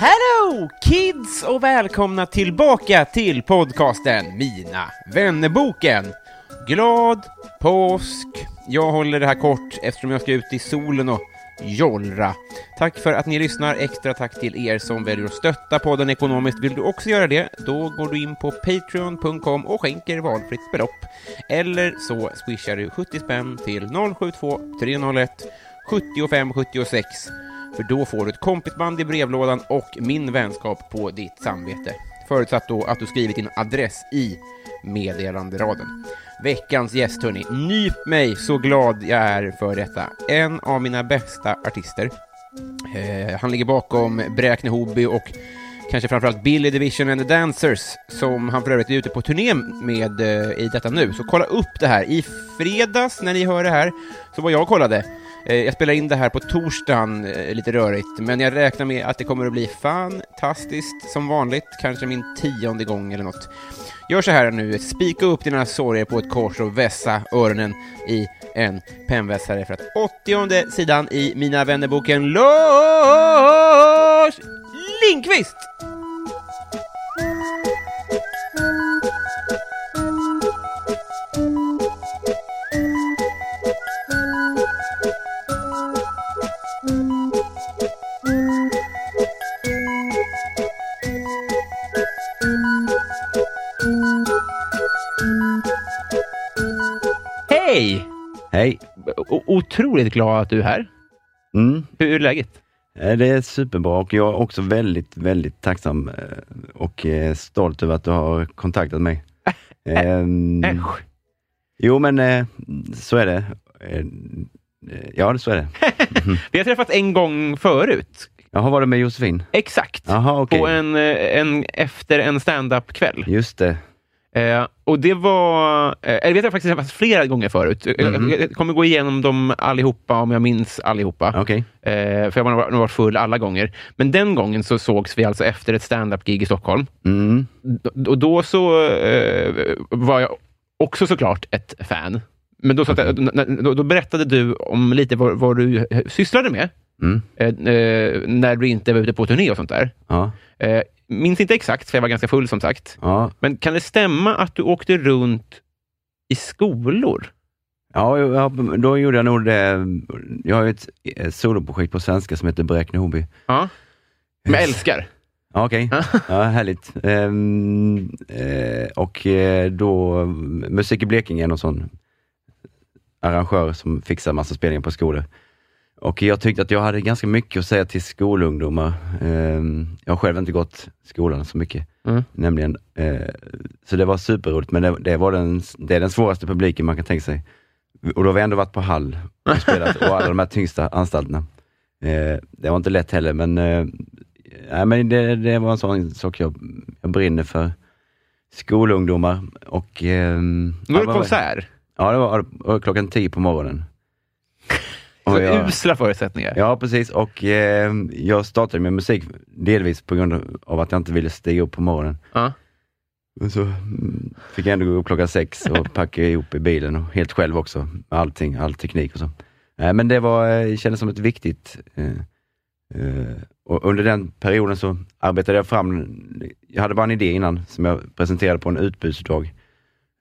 Hello kids och välkomna tillbaka till podcasten Mina vännerboken. Glad påsk! Jag håller det här kort eftersom jag ska ut i solen och jollra. Tack för att ni lyssnar. Extra tack till er som väljer att stötta podden ekonomiskt. Vill du också göra det? Då går du in på patreon.com och skänker valfritt belopp. Eller så swishar du 70 spänn till 072 301 75 76 för då får du ett kompisband i brevlådan och min vänskap på ditt samvete. Förutsatt då att du skrivit din adress i meddelanderaden. Veckans gäst, hörni. Nyp mig så glad jag är för detta. En av mina bästa artister. Eh, han ligger bakom Bräkne Hobby och kanske framförallt Billy Division and the Dancers, som han för övrigt är ute på turné med eh, i detta nu. Så kolla upp det här. I fredags, när ni hör det här, så var jag och kollade. Eh, jag spelar in det här på torsdagen, eh, lite rörigt, men jag räknar med att det kommer att bli fantastiskt som vanligt, kanske min tionde gång eller något. Gör så här nu, spika upp dina sorger på ett kors och vässa öronen i en pennvässare för att åttionde sidan i Mina vännerboken Lars Lindqvist! Hej! Hej! O- otroligt glad att du är här. Mm. Hur är läget? Eh, Det är superbra och jag är också väldigt, väldigt tacksam eh, och eh, stolt över att du har kontaktat mig. Ehm, Äsch. jo, men så är det. Ja, så är det. Vi har träffats en gång förut. Jaha, var det med Josefin? Exakt. Jaha, okej. På en, en, efter en stand-up-kväll. Just det. Eh, och det var... Eh, eller vi har faktiskt träffats flera gånger förut. Jag- Mhm. Jag, jag kommer gå igenom dem allihopa, om jag minns allihopa. Okej. Eh, för jag har nog varit full alla gånger. Men den gången så sågs vi alltså efter ett stand-up-gig i Stockholm. Mm. Och då så eh, var jag också såklart ett fan. Men då, Okej. n- då, då berättade du om lite vad, vad du eh, sysslade med Mm. eh, eh, när du inte var ute på turné och sånt där. Ja. Eh, minns inte exakt, för jag var ganska full som sagt. Ja. Men kan det stämma att du åkte runt i skolor? Ja, ja, då gjorde jag nog det. Jag har ett soloprojekt på svenska som heter Bräkne Hobby. Ja. Men jag älskar. Ja, Okej, ja, härligt. Ehm, eh, och eh, då, Musik i Blekinge är någon sån arrangör som fixar massa spelningar på skolor. Och jag tyckte att jag hade ganska mycket att säga till skolungdomar. Ehm, jag har själv inte gått skolan så mycket, Mm. nämligen. Eh, så det var superroligt, men det, det, var den, det är den svåraste publiken man kan tänka sig. Och då har vi ändå varit på Hall och spelat, och alla de här tyngsta anstalterna. Eh, det var inte lätt heller, men, eh, nej, men det, det var en sån sak jag, jag brinner för. Skolungdomar och... ehm, var det konsert. Ja, det var klockan tio på morgonen. Så Och jag- usla förutsättningar. Ja, precis. Och eh, jag startade med musik delvis på grund av att jag inte ville stiga upp på morgonen. Ja. Men så mm, fick jag ändå gå upp klockan sex och packa ihop i bilen och helt själv också allting, all teknik och så. Nej, men det var, eh, kändes som ett viktigt eh, eh, och under den perioden så arbetade jag fram, jag hade bara en idé innan som jag presenterade på en utbudsdag.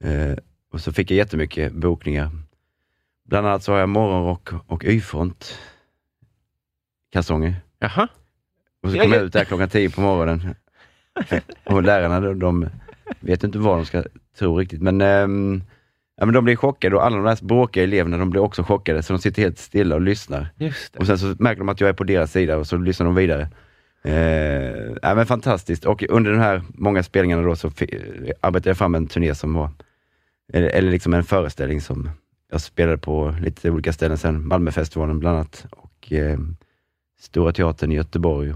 Eh, och så fick jag jättemycket bokningar. Bland annat så har jag morgonrock och Y-front kalsonger. Jaha. Och så Ja, kom jag ja. ut där klockan tio på morgonen. Och lärarna, de, de vet inte vad de ska tro riktigt. Men, ehm, ja, men de blir chockade och alla de där bråkiga eleverna, de blir också chockade. Så de sitter helt stilla och lyssnar. Och sen så märker de att jag är på deras sida och så lyssnar de vidare. Eh, ja, men fantastiskt. Och under de här många spelningarna då så fi- arbetade jag fram en turné som var, eller, eller liksom en föreställning som jag spelade på lite olika ställen sen. Malmöfestivalen bland annat och eh, Stora Teatern i Göteborg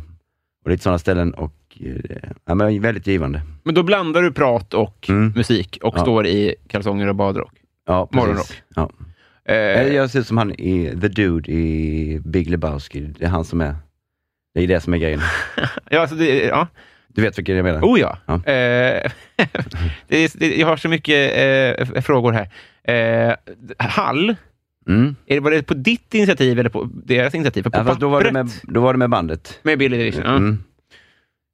och lite sådana ställen. Och eh, ja, men väldigt givande. Men då blandar du prat och Mm. musik och Ja. står i kalsonger och badrock. Ja, precis. Morgonrock. Ja. Eh, Eller Jag ser ut som han i The Dude i Big Lebowski. Det är han som är, det är det som är grejen. ja, alltså det, ja. Du vet vilken jag menar? Oh ja. Ja. Eh, det är, det, jag har så mycket eh, frågor här. Eh, Hall, Mm. är det, var det på ditt initiativ eller på deras initiativ? För på Ja, fast då, var det pappret med, då var det med bandet. med Billy Division. Ja. Mm.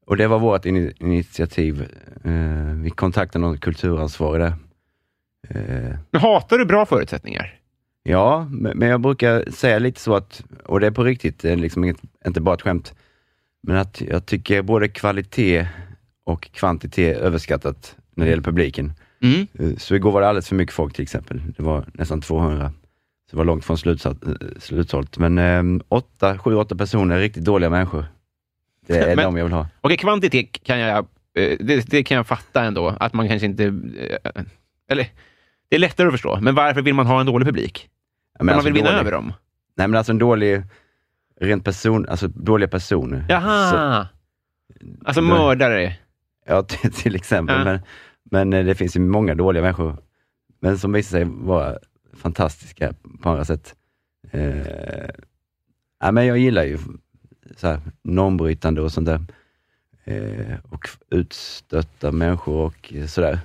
Och det var vårt ini- initiativ. Eh, vi kontaktade någon kulturansvarig där. Eh, hatar du bra förutsättningar? ja, men men jag brukar säga lite så att, och det är på riktigt, det är liksom inget, inte bara ett skämt, men att jag tycker både kvalitet och kvantitet är överskattat när det gäller publiken. Mm. Eh, Så igår var det alldeles för mycket folk till exempel. Det var nästan 200. Så det var långt från slutsålt. eh, slutsålt. Men eh, åtta, sju, åtta personer är riktigt dåliga människor. Det är Men- de jag vill ha. Okej, kvantitet kan jag, eh, det, det kan jag fatta ändå. Att man kanske inte... Eller, det är lättare att förstå. Men varför vill man ha en dålig publik? Ja, Men man alltså vill vinna dålig- över dem? Nej men alltså en dålig, rent person, alltså dåliga personer. Så, Jaha! alltså Nej. mördare. ja, till, till exempel. Ja. Men, men eh, det finns ju många dåliga människor. Men som visar sig vara fantastiska på andra sätt. Eh, ja, men jag gillar ju så här, normbrytande och sånt där. Eh, och utstötta människor och sådär.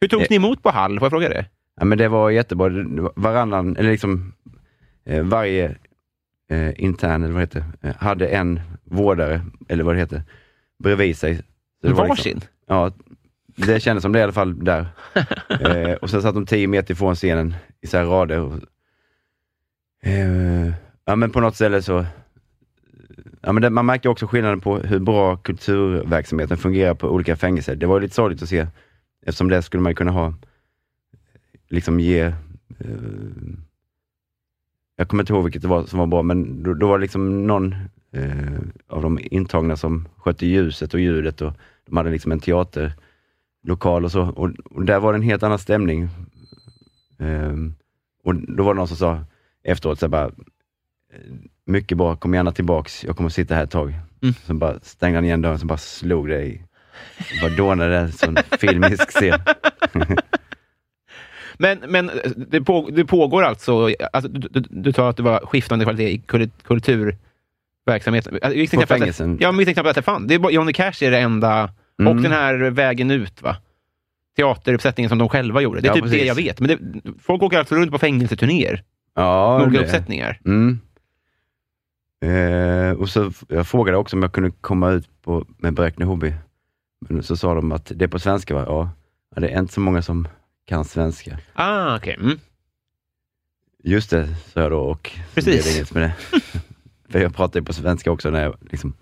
Hur togs Eh. ni emot på Hall? Får jag fråga det? Ja, men det var jättebra. Varannan, eller liksom eh, varje eh, intern, eller vad heter, eh, hade en vårdare, eller vad det heter, bredvid sig. Så det var liksom- Varsin? Ja, det kändes som det i alla fall där. eh, och sen satt de tio meter ifrån scenen i så här rader. Och, eh, ja, men på något ställe så... Ja, men det, man märkte också skillnaden på hur bra kulturverksamheten fungerar på olika fängelser. Det var lite sorgligt att se, eftersom det skulle man kunna ha, liksom ge... Eh, jag kommer inte ihåg vilket det var som var bra, men då, då var det liksom någon eh, av de intagna som skötte ljuset och ljudet och de hade liksom en teaterlokal och så. Och, och där var det en helt annan stämning. Ehm, och då var det någon som sa efteråt, så bara, "Eh, mycket bra, kom gärna tillbaks, jag kommer sitta här ett tag. Mm. Så bara stängde han igen dörren, så bara slog det i, bara dånade det som en filmisk scen. Men, men eh, det, på, det pågår alltså, alltså du, du, du tar att det var skiftande kvalitet i kul- kulturverksamhet. Alltså, På knappt att fängelsen. Ja, men visste knappt att det fann. Det är bara, Johnny Cash är det enda, Mm. och den här Vägen ut, va? Teateruppsättningen som de själva gjorde. Det är Ja, typ det precis. jag vet. Men det, folk åker alltså runt på fängelseturnéer Ja, det- uppsättningar. Mm. Eh, och så, jag frågade också om jag kunde komma ut på, med Bräkne Hobby. Men så sa de att det är på svenska va? Ja. ja, det är inte så många som kan svenska. Ah, okej. Mm. Just det, sa jag då och Precis. blev det inget med det. För jag pratar ju på svenska också när jag liksom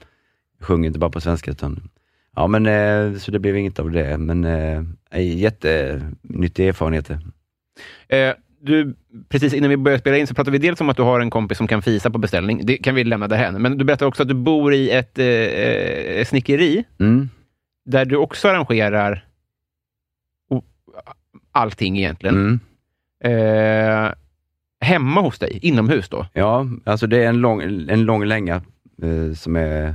sjunger inte bara på svenska utan Ja men eh, så det blev inget av det, men eh, jättenyttiga erfarenheter. Eh, du, precis innan vi började spela in så pratade vi dels om att du har en kompis som kan fisa på beställning. Det kan vi lämna därhän. Men du berättade också att du bor i ett eh, eh, snickeri Mm. där du också arrangerar allting egentligen. Mm. Eh, hemma hos dig, inomhus då? Ja, alltså det är en lång, en lång länga eh, som är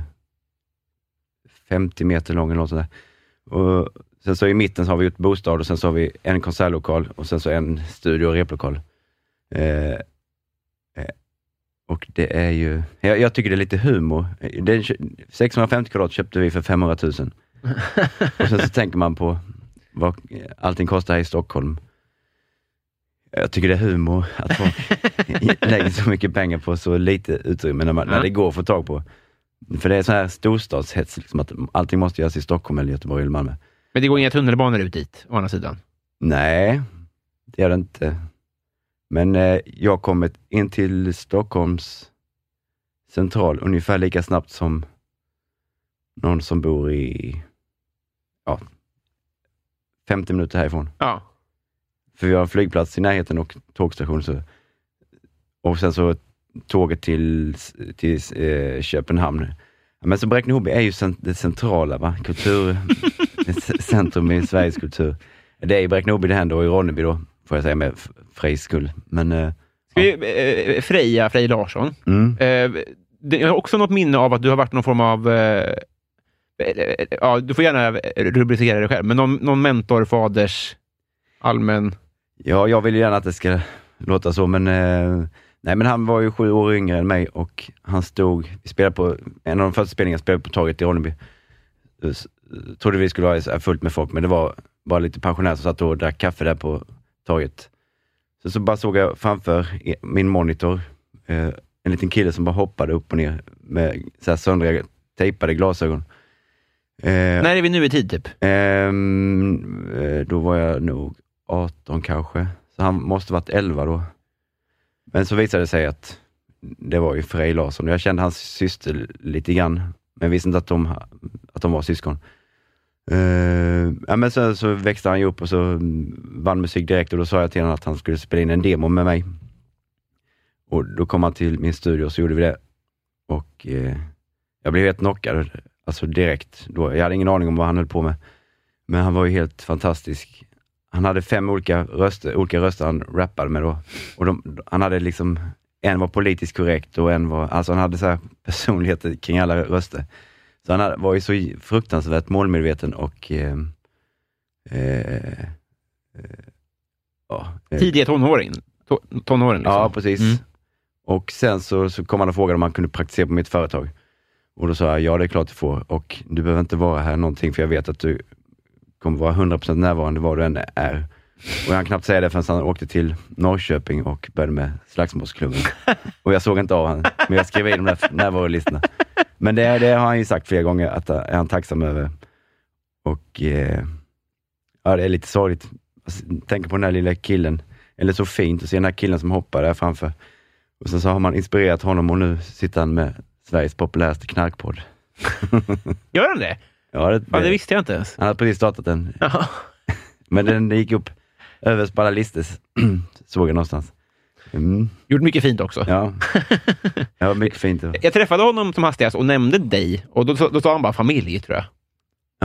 50 meter lång eller något sånt där. Och sen så i mitten så har vi gjort bostad och sen så har vi en konsertlokal och sen så en studio och replokal. Eh, eh, och det är ju, jag, jag tycker det är lite humor. Är, 650 kvadrat köpte vi för 500 000. och sen så tänker man på vad allting kostar här i Stockholm. Jag tycker det är humor att folk lägger så mycket pengar på så lite utrymme när, man, Ja. när det går att få tag på. För det är så här storstadshets, liksom, att allting måste göras i Stockholm, eller Göteborg eller Malmö. Men det går inga tunnelbanor ut dit, å andra sidan. Nej, det gör det inte. Men eh, jag kommer in till Stockholms central, ungefär lika snabbt som någon som bor i ja, 50 minuter härifrån. Ja. För vi har en flygplats i närheten och tågstation. Så, och sen så tåget till, till eh, Köpenhamn. Men så Bräkne-Hoby är ju cent- det centrala, va? kultur, centrum i Sveriges kultur. Det är i Bräkne-Hoby det händer och i Ronneby då, får jag säga med Frejs skull. Men eh, Ska vi, eh, Freja Frej Larsson. mm, Eh, det- jag har också något minne av att du har varit någon form av... Eh, eh, ja, du får gärna rubricera det själv, men någon, någon mentor, faders, allmän... ja, jag vill gärna att det ska låta så, men eh, Nej men han var ju sju år yngre än mig och han stod, vi spelade på, en av de första spelningarna spelade på torget i Ronneby. Trodde vi skulle vara fullt med folk, men det var bara lite pensionärer som satt och drack kaffe där på torget. Så, så bara såg jag framför min monitor eh, en liten kille som bara hoppade upp och ner med så här söndriga tejpade glasögon. Eh, När är vi nu i tid, typ? Ehm, eh, då var jag nog 18 kanske, så han måste varit 11 då. Men så visade det sig att det var ju Frej Larsson. Jag kände hans syster lite grann, men visste inte att de, att de var syskon. Uh, ja, men sen så växte han ju upp och så vann musik direkt och då sa jag till honom att han skulle spela in en demo med mig. Och då kom han till min studio och så gjorde vi det. Och uh, jag blev helt knockad, alltså direkt. Då. Jag hade ingen aning om vad han höll på med. Men han var ju helt fantastisk. Han hade fem olika röster, olika röster han rappade med då. Och de, han hade liksom, en var politiskt korrekt och en var, alltså han hade så här personligheter kring alla röster. Så han hade, var ju så fruktansvärt målmedveten och eh, eh, eh, ja, eh, Tidiga tonåring. To- tonåren, liksom. Ja, precis. Mm. Och sen så, så kom han och frågade om han kunde praktisera på mitt företag. Och då sa jag, ja det är klart du får. Och du behöver inte vara här någonting, för jag vet att du kommer vara 100% närvarande var du än är. Och jag hann knappt säga det förrän han åkte till Norrköping och började med slagsmålsklubben. och jag såg inte av honom, men jag skrev i de där närvarolistorna. Men det, det har han ju sagt flera gånger, att det är han tacksam över. Och eh, ja, det är lite sorgligt. Alltså, tänk på den där lilla killen, eller så fint att se den här killen som hoppar där framför. Och sen så har man inspirerat honom och nu sitter han med Sveriges populäraste knarkpodd. Gör han det? Ja, det, Ja, det visste jag inte ens. Han har precis startat den, Jaha. men den gick upp överst på alla listor, såg jag någonstans. Mm, Gjort mycket fint också. ja. ja, mycket fint. Jag träffade honom som hastigast och nämnde dig och då, då sa han bara familj, tror jag.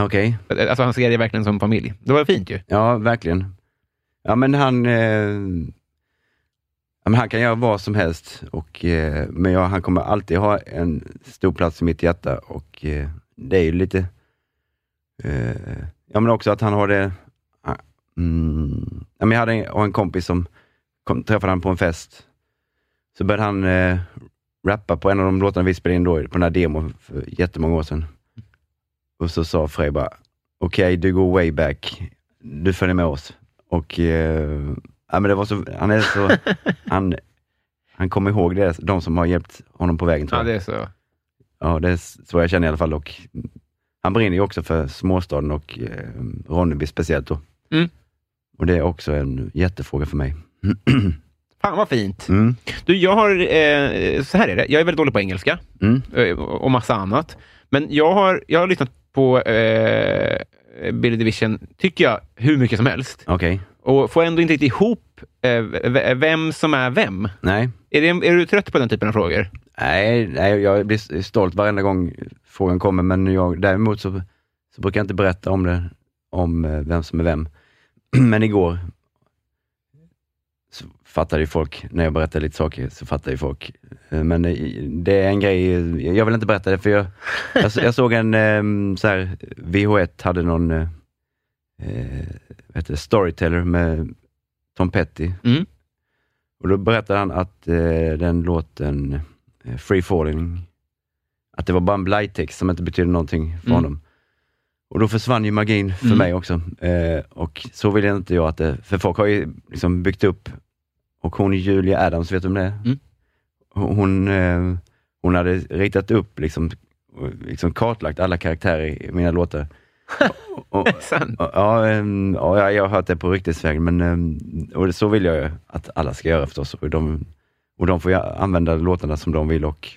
Okej, Alltså han ser dig verkligen som familj. Det var fint ju. ja verkligen. Ja, men han, eh, ja, men han kan göra vad som helst, och, eh, men ja, han kommer alltid ha en stor plats i mitt hjärta och eh, det är ju lite, eh, ja men också att han har det, ah, mm, ja, men jag hade en, en kompis som kom, träffade han på en fest, så började han eh, rappa på en av de låtarna vi spelade in då, på den här demon för jättemånga år sedan. Och så sa Frej bara, okej du går way back, du följer med oss. Och eh, ja, men det var så, han är så, han, han kommer ihåg det, de som har hjälpt honom på vägen tror Ja, jag. det är så. Ja, det är så jag känner i alla fall. Och han brinner ju också för småstaden och eh, Ronneby speciellt då. Mm. Och det är också en jättefråga för mig. Fan vad fint. Mm. Du, jag har, eh, så här är det, jag är väldigt dålig på engelska Mm. eh, och massa annat. Men jag har, jag har lyssnat på eh, Billy Division, tycker jag, hur mycket som helst. Okej, Och får ändå inte riktigt ihop eh, vem som är vem. nej. Är, det, är du trött på den typen av frågor? nej. Nej, jag blir stolt varenda gång frågan kommer, men jag, däremot så, så brukar jag inte berätta om det, om eh, vem som är vem. Men igår så fattade ju folk, när jag berättade lite saker, så fattade ju folk. Eh, Men eh, det är en grej, jag vill inte berätta det för jag, jag, jag såg en eh, så här, VH1 hade någon eh, heter storyteller med Tom Petty. Mm. Och då berättade han att eh, den låten Free Falling, att det var bara en blajtext som inte betydde någonting för Mm. honom. Och då försvann ju magin för Mm. mig också. Eh, och så vill jag inte jag att det, för folk har ju liksom byggt upp, och hon Julia Adams, vet du om det? Mm. Hon, eh, hon hade ritat upp, liksom, liksom kartlagt alla karaktärer i mina låtar. och, och. Ja, ehm, ja, jag- har hört det på ryktesväg, men ehm, och så vill jag ju att alla ska göra förstås. Och de, och de får använda låtarna som de vill och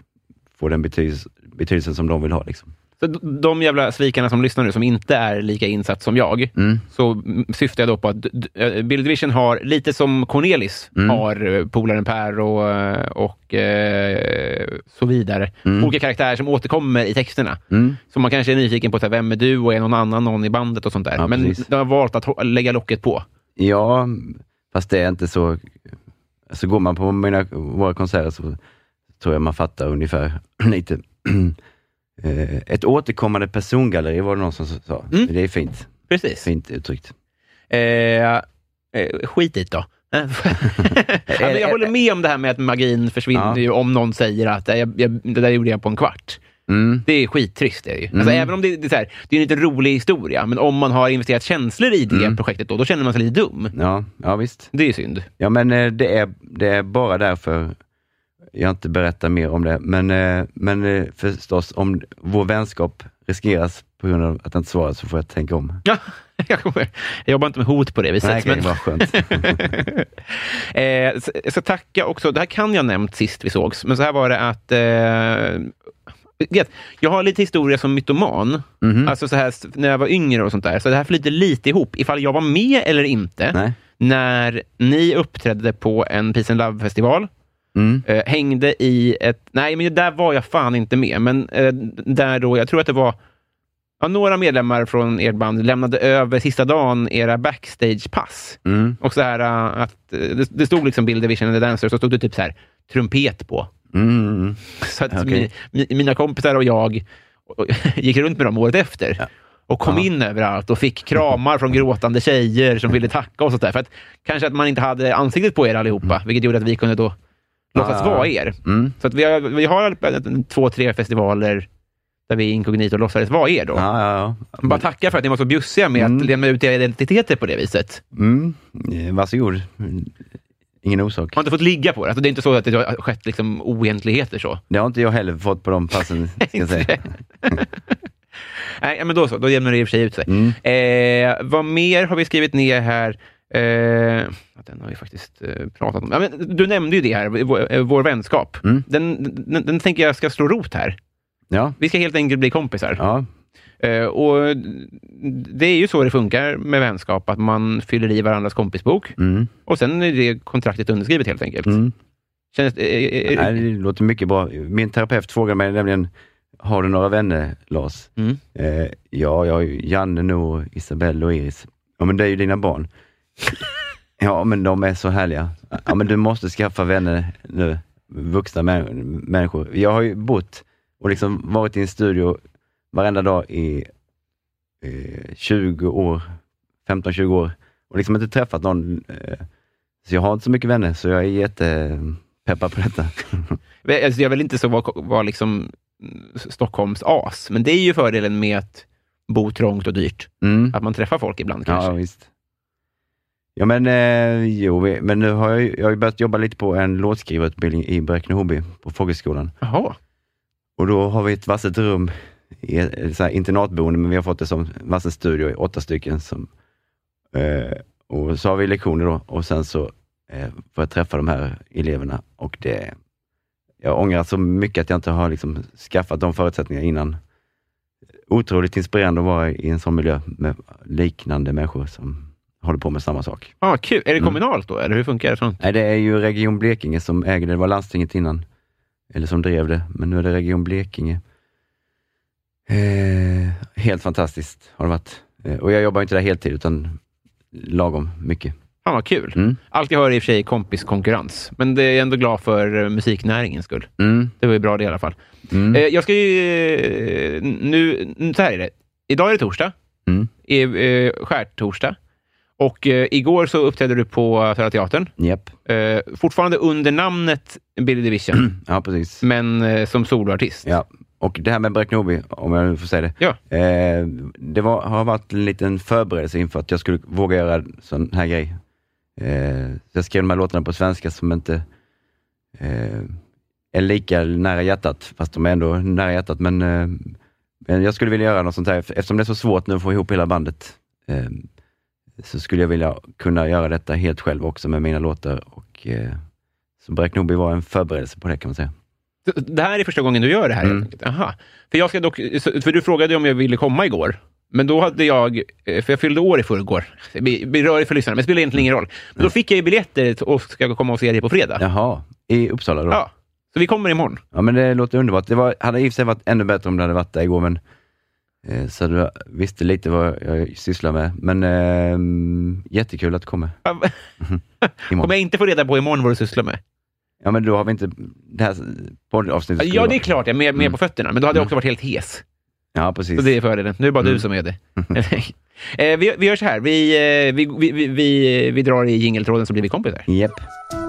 få den betydelse, betydelsen som de vill ha. Liksom. Så de jävla svikarna som lyssnar nu, som inte är lika insatt som jag, Mm. så syftar jag då på att eh, Billy Division har, lite som Cornelis Mm. har eh, polaren Per och, eh, och eh, så vidare. Mm. Olika karaktärer som återkommer i texterna. Mm. Så man kanske är nyfiken på så här, vem är du och är någon annan någon i bandet och sånt där. Ja, Men precis. de har valt att lägga locket på. Ja, fast det är inte så... Så går man på mina, våra konserter så tror jag man fattar ungefär lite. Eh, Ett återkommande persongalleri var det någon som sa. Mm. Det är fint. Precis. Fint uttryckt. Eh, eh, skit i då. jag håller med om det här med att magin försvinner Ja. ju om någon säger att "Nej, jag, jag, det där gjorde jag på en kvart. Mm. Det är skittrist. Det är, ju. Alltså, Mm. även om det, det, är här, det är en lite rolig historia, men om man har investerat känslor i det Mm. projektet, då, då känner man sig lite dum. Ja, ja, visst. Det är synd. Ja, men eh, det är, det är bara därför jag inte berättar mer om det. Men, eh, men eh, förstås, om vår vänskap riskeras på grund av att jag inte svarar så får jag tänka om. Ja, jag, kommer- jag jobbar inte med hot på det viset. Nej, men, vad skönt. eh, så, jag ska tacka också, det här kan jag ha nämnt sist vi sågs, men så här var det att eh, jag har lite historia som mytoman, Mhm. alltså så här, när jag var yngre och sånt där, så det här flyter lite ihop, ifall jag var med eller inte, Nej. när ni uppträdde på en Peace and Love-festival, Mm. eh, hängde i ett... Nej, men där var jag fan inte med. Men eh, där då, jag tror att det var ja, några medlemmar från ert band lämnade över sista dagen era backstage-pass. Mm. Och så här eh, att eh, det, det stod liksom Bill Division and the Dancers, så stod det typ så här trumpet på. Mm. Mm. Så att Okej. mi, mi, mina kompisar och jag och- gick runt med dem året efter. Ja. Och kom Ja. in överallt och fick kramar från gråtande tjejer som ville tacka och sånt där. För att kanske att man inte hade ansiktet på er allihopa, vilket gjorde att vi kunde då låtsas. Ja. vara er. Mm. Så att vi har, vi har två, tre festivaler där vi inkognito låtsades vara er då. Ja, ja, ja. Bara tacka för att ni var så bjussiga med Mm. att lämna ut era identiteter på det viset. Mm. Eh, Varsågod. Ingen orsak. Har inte fått ligga på det. Alltså, det är inte så att det har skett liksom oegentligheter så. Det har inte jag heller fått på de passen, ska jag säga. Nej, men då så. Då jämnar det i och för sig ut sig. Mm. Eh, vad mer har vi skrivit ner här? Eh, den har vi faktiskt eh, pratat om. Ja, men, du nämnde ju det här, vår, eh, vår vänskap. Mm. Den, den, den tänker jag ska slå rot här. Ja, Vi ska helt enkelt bli kompisar. ja. Eh, och det är ju så det funkar med vänskap, att man fyller i varandras kompisbok Mm. och sen är det kontraktet underskrivet helt enkelt. Mm. Känns, eh, eh, Nej, det låter mycket bra. Min terapeut frågade mig nämligen, har du några vänner, Lars? Mm. Eh, ja, jag har Janne, Nour, Isabelle och Iris. Ja, men det är ju dina barn. ja, men de är så härliga. Ja, men du måste skaffa vänner nu, vuxna mä- människor. Jag har ju bott och liksom varit i en studio varenda dag i eh, 20 år, 15-20 år och liksom inte träffat någon. Eh, så jag har inte så mycket vänner, så jag är jättepeppad på detta. Alltså, jag vill inte så vara, vara liksom Stockholms as, men det är ju fördelen med att bo trångt och dyrt. Mm. Att man träffar folk ibland kanske. Ja, visst. Ja, men, eh, jo, men nu har jag, jag har börjat jobba lite på en låtskrivarutbildning i Bräkne-Hoby på Folkhögskolan. Jaha. Och då har vi ett varsitt rum i ett, ett så här internatboende, men vi har fått det som varsin studio i åtta stycken. Som, eh, och så har vi lektioner då och sen så eh, får jag träffa de här eleverna och det, jag ångrar så mycket att jag inte har liksom skaffat de förutsättningarna innan. Otroligt inspirerande att vara i en sån miljö med liknande människor som håller på med samma sak. Ah, kul. Är det Mm. kommunalt då, eller hur funkar det? Sånt? Nej, det är ju Region Blekinge som äger det. Det var landstinget innan, eller som drev det, men nu är det Region Blekinge. Eh, helt fantastiskt har det varit. Eh, och jag jobbar inte där heltid, utan lagom mycket. Fan vad kul. Mm. Allt jag hör är i och för sig kompiskonkurrens, men det är jag ändå glad för eh, musiknäringens skull. Mm. Det var ju bra det i alla fall. Mm. Eh, jag ska ju... eh, Nu, så här är det. Idag är det torsdag. Mm. är eh, skärtorsdag. Och eh, igår så uppträdde du på Södra Teatern. Japp. Eh, fortfarande under namnet Billy Division, Ja, precis. men eh, som soloartist. Ja. Och det här med Bräkne-Hoby, om jag nu får säga det. Ja. Eh, det var, har varit en liten förberedelse inför att jag skulle våga göra sån här grej. Eh, jag skrev de här låtarna på svenska som inte eh, är lika nära hjärtat, fast de är ändå nära hjärtat. Men, eh, jag skulle vilja göra något sånt här, eftersom det är så svårt nu att få ihop hela bandet, eh, så skulle jag vilja kunna göra detta helt själv också med mina låtar. Och, eh, så Bräkne-Hoby var en förberedelse på det kan man säga. Det här är första gången du gör det här? Mm. Aha. För, jag ska dock, för du frågade om jag ville komma igår. Men då hade jag, eh, för jag fyllde år i förrgår. Det blir rörigt för lyssnarna, men det spelar egentligen ingen roll. Men då fick jag ju biljetter och ska komma och se dig på fredag. Ja. Jaha, i Uppsala då? Så vi kommer imorgon. Ja, men det låter underbart. Det var, hade i och för sig varit ännu bättre om det hade varit där igår, men så du visste lite vad jag sysslar med. Men eh, jättekul att du kommer Kommer jag inte få reda på imorgon vad du sysslar med? Ja, men då har vi inte det här poddavsnittet. Ja, det är klart. Jag är med, med Mm. på fötterna. Men då hade jag Mm. också varit helt hes. Ja, precis. Så det är fördelen. Nu är det bara du Mm. som är det. eh, vi, vi gör så här. Vi, eh, vi, vi, vi, vi, drar i jingeltråden så blir vi kompisar. Japp. Så.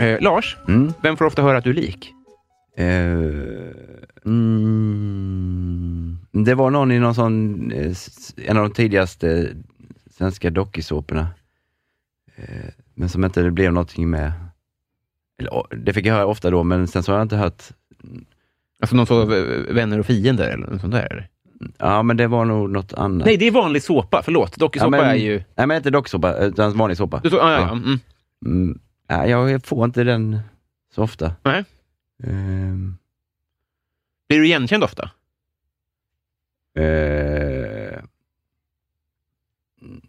Eh, Lars, Mm. vem får ofta höra att du är lik? Eh, mm, det var någon i någon sån, eh, en av de tidigaste svenska dokusåporna. Eh, men som inte det blev någonting med. Eller, det fick jag höra ofta då, men sen så har jag inte hört. Alltså någon sorts vänner och fiender eller något sånt där? Eller? Ja, men det var nog något annat. Nej, det är vanlig såpa. Förlåt. Dokusåpa Ja, men- är ju... Nej, men inte dokusåpa, utan vanlig såpa. Du så, ah, ja, ja. Mm. Mm, jag får inte den så ofta. Nej. Ehm, Blir du igenkänd ofta? Eh,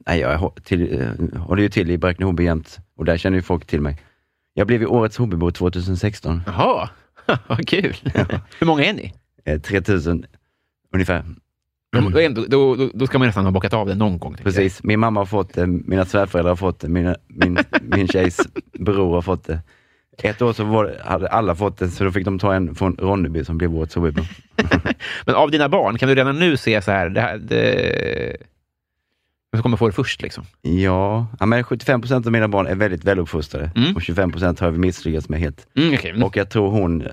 nej, jag till, eh, håller ju till i Bräkne-Hoby jämt och där känner ju folk till mig. Jag blev ju Årets hobbybo 2016. Jaha, vad kul. Hur många är ni? Eh, 3000 ungefär. Då, ändå, då, då, ska man nästan ha bockat av det någon gång. Precis. Min mamma har fått det, mina svärföräldrar har fått det, mina, min, min tjejs bror har fått det. Ett år så var, hade alla fått det, så då fick de ta en från Ronneby som blev Årets hobbybo. jag. Men av dina barn, kan du redan nu se så här, det här det... Vem kommer få det först? Liksom? Ja, ja men 75 procent av mina barn är väldigt väluppfostrade Mm. och 25 procent har vi misslyckats med helt. Mm, okay. Och jag tror hon,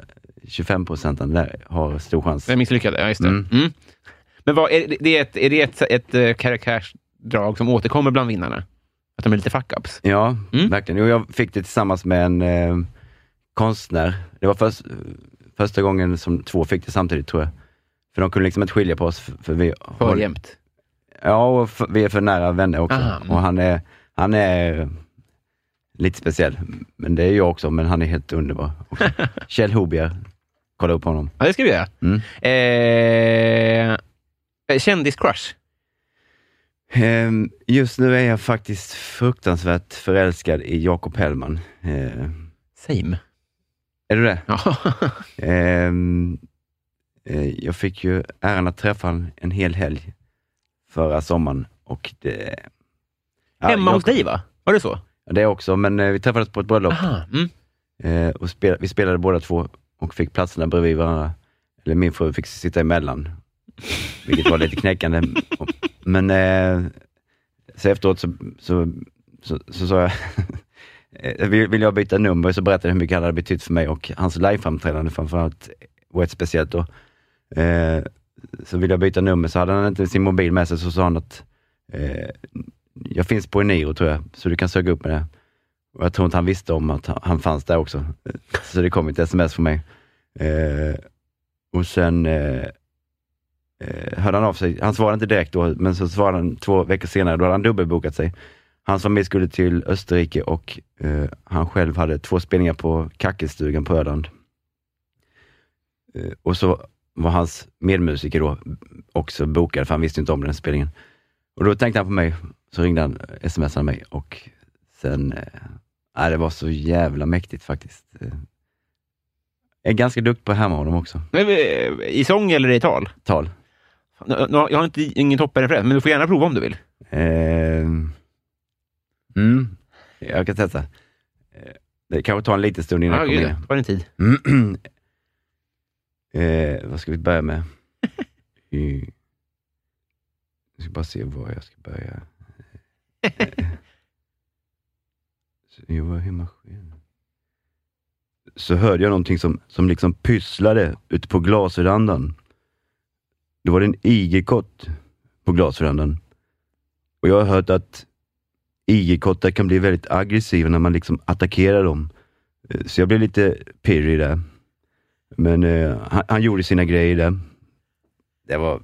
25 procenten där, har stor chans. Jag misslyckade, ja just det. Mm. Men vad, är, det- ett, är det ett, ett, eh, karaktärsdrag som återkommer bland vinnarna? Att de är lite fuck-ups? Ja, Mm. verkligen. Och jag fick det tillsammans med en eh, konstnär. Det var först, första gången som två fick det samtidigt tror jag. För de kunde liksom inte skilja på oss. För, för vi, För har- jämt? Ja, och för, vi är för nära vänner också. Aha, mm. Och han är, han är lite speciell. Men det är jag också, men han är helt underbar. också. Kjell Hobier, kolla upp honom. Ja, det ska vi göra. Mm. Eh, kändiscrush? Ehm, Just nu är jag faktiskt fruktansvärt förälskad i Jakob Hellman. Eh, Same. Är du det? Ja. Ehm, eh, jag fick ju äran att träffa honom en hel helg förra sommaren och det... Ja, Hemma jag- hos dig, va? Var det så? Ja, Det också, men eh, vi träffades på ett bröllop. Mm. eh, och spel, vi spelade båda två och fick platserna bredvid varandra. Eller min fru fick sitta emellan, vilket var lite knäckande. Men eh, så efteråt så, så, så, så sa jag, vill, vill jag byta nummer, så berättade jag hur mycket han hade betytt för mig och hans liveframträdande framförallt var ett speciellt då. Eh, så vill jag byta nummer, så hade han inte sin mobil med sig, så sa han att eh, jag finns på Eniro tror jag, så du kan söka upp mig där. Och jag tror inte han visste om att han- han fanns där också. Så det kom ett sms från mig. Eh, och sen eh, eh, hörde han av sig. Han svarade inte direkt då, men så svarade han två veckor senare. Då hade han dubbelbokat sig. Hans familj skulle till Österrike och eh, han själv hade två spelningar på Kackelstugan på Öland. Eh, och så var hans medmusiker då också bokad, för han visste inte om den spelningen. Och då tänkte han på mig, så ringde han, smsade mig och sen, eh, nej, det var så jävla mäktigt faktiskt. Eh, Jag är ganska duktig på att härma honom också. Eh, I sång eller i tal? Tal. Jag har inte, ingen toppenreferens, men du får gärna prova om du vill. Eh, mm, jag kan testa. Eh, Det kanske tar en liten stund innan Ja, jag kommer ja. ta din tid. in. eh, vad ska vi börja med? Jag ska bara se var jag ska börja. Jag var hemma själv. Så hörde jag någonting som, som liksom pysslade ute på glasverandan. Det var det en igelkott på glasverandan. Och jag har hört att igelkottar kan bli väldigt aggressiva när man liksom attackerar dem. Eh, Så jag blev lite pirrig där. Men eh, han, han gjorde sina grejer där. Det var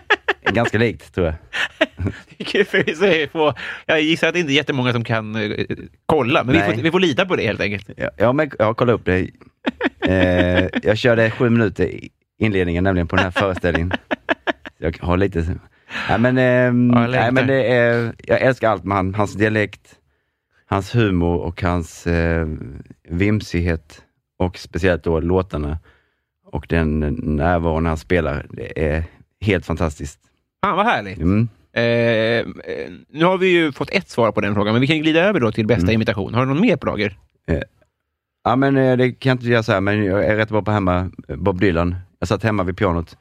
ganska likt tror jag. Jag gissar att det inte är jättemånga som kan eh, kolla, men vi får, vi får lita på det helt enkelt. Ja, ja men jag har kollat upp det. Eh, jag körde sju minuter inledningen nämligen på den här föreställningen. Jag har lite... Nej men, ehm, Ja, nej, men det är, jag älskar allt med han, hans dialekt, hans humor och hans eh, vimsighet och speciellt då låtarna och den närvaron han spelar. Det är helt fantastiskt. Fan vad härligt. Mm. Eh, eh, nu har vi ju fått ett svar på den frågan, men vi kan glida över då till bästa Mm. imitation. Har du någon mer på lager? Ja men eh, det kan jag inte göra så här, men jag är rätt bra på hemma, eh, Bob Dylan. Jag satt hemma vid pianot,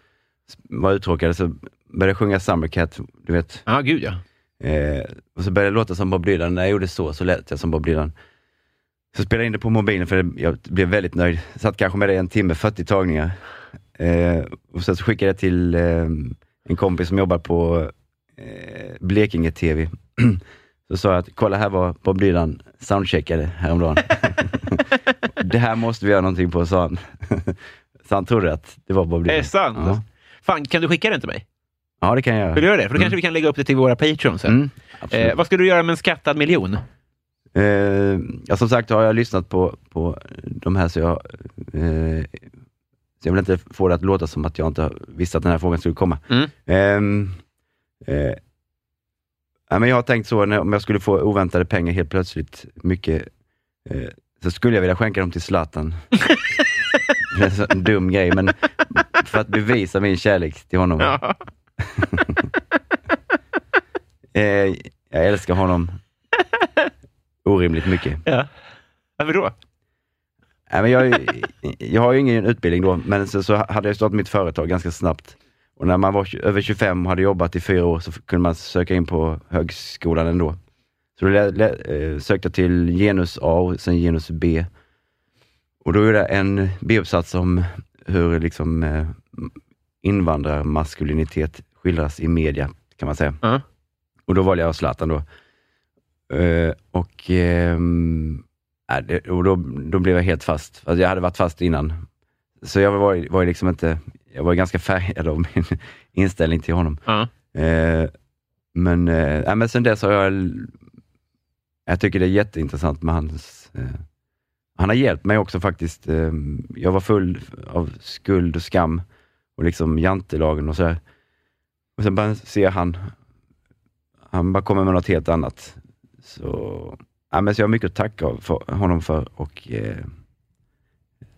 var uttråkad, så började jag sjunga Summercat, du vet. Ja, gud ja. Eh, och så började det låta som Bob Dylan. När jag gjorde så, så lät jag som Bob Dylan. Så spelade jag in det på mobilen för jag blev väldigt nöjd. Satt kanske med det en timme, 40 tagningar. Eh, och sen så skickade jag till eh, en kompis som jobbar på eh, Blekinge TV. så sa jag att kolla här var Bob Dylan soundcheckade häromdagen. det här måste vi göra någonting på, sa han. så han trodde att det var Bob Dylan. Är det sant? Ja, Fan, kan du skicka den till mig? ja det kan jag Vill du göra. göra det? För då kanske vi kan lägga upp det till våra Patreons sen. Mm, absolut. Eh, vad ska du göra med en skattad miljon? Eh, ja, som sagt har jag lyssnat på, på de här så jag, eh, så jag vill inte få det att låta som att jag inte visste att den här frågan skulle komma. Mm. Ehm, eh, ja, men jag har tänkt så, när, om jag skulle få oväntade pengar helt plötsligt, mycket, eh, så skulle jag vilja skänka dem till Zlatan. det är en sån dum grej, men för att bevisa min kärlek till honom. Ja. Eh, jag älskar honom orimligt mycket. ja. Varför då? Nej, men jag, jag har ju ingen utbildning då, men så, så hade jag startat mitt företag ganska snabbt. Och när man var över 25 och hade jobbat i fyra år så kunde man söka in på högskolan ändå. Så då eh, sökte jag till genus A och sen genus B. Och då gjorde jag en B-uppsats om hur liksom, eh, invandrarmaskulinitet skildras i media, kan man säga. Ja. Och då valde jag Zlatan då. Eh, och det, och då, då blev jag helt fast. Alltså jag hade varit fast innan. Så jag var, var liksom inte, jag var ganska färgad av min inställning till honom. Ja. Eh, men, nej, men sen dess har jag, jag tycker det är jätteintressant med hans, han har hjälpt mig också faktiskt. Ehm, jag var full av skuld och skam och liksom jantelagen och sådär. Och sen bara ser han, han bara kommer med något helt annat. Så, ja, men så jag har mycket att tacka för, honom för och eh,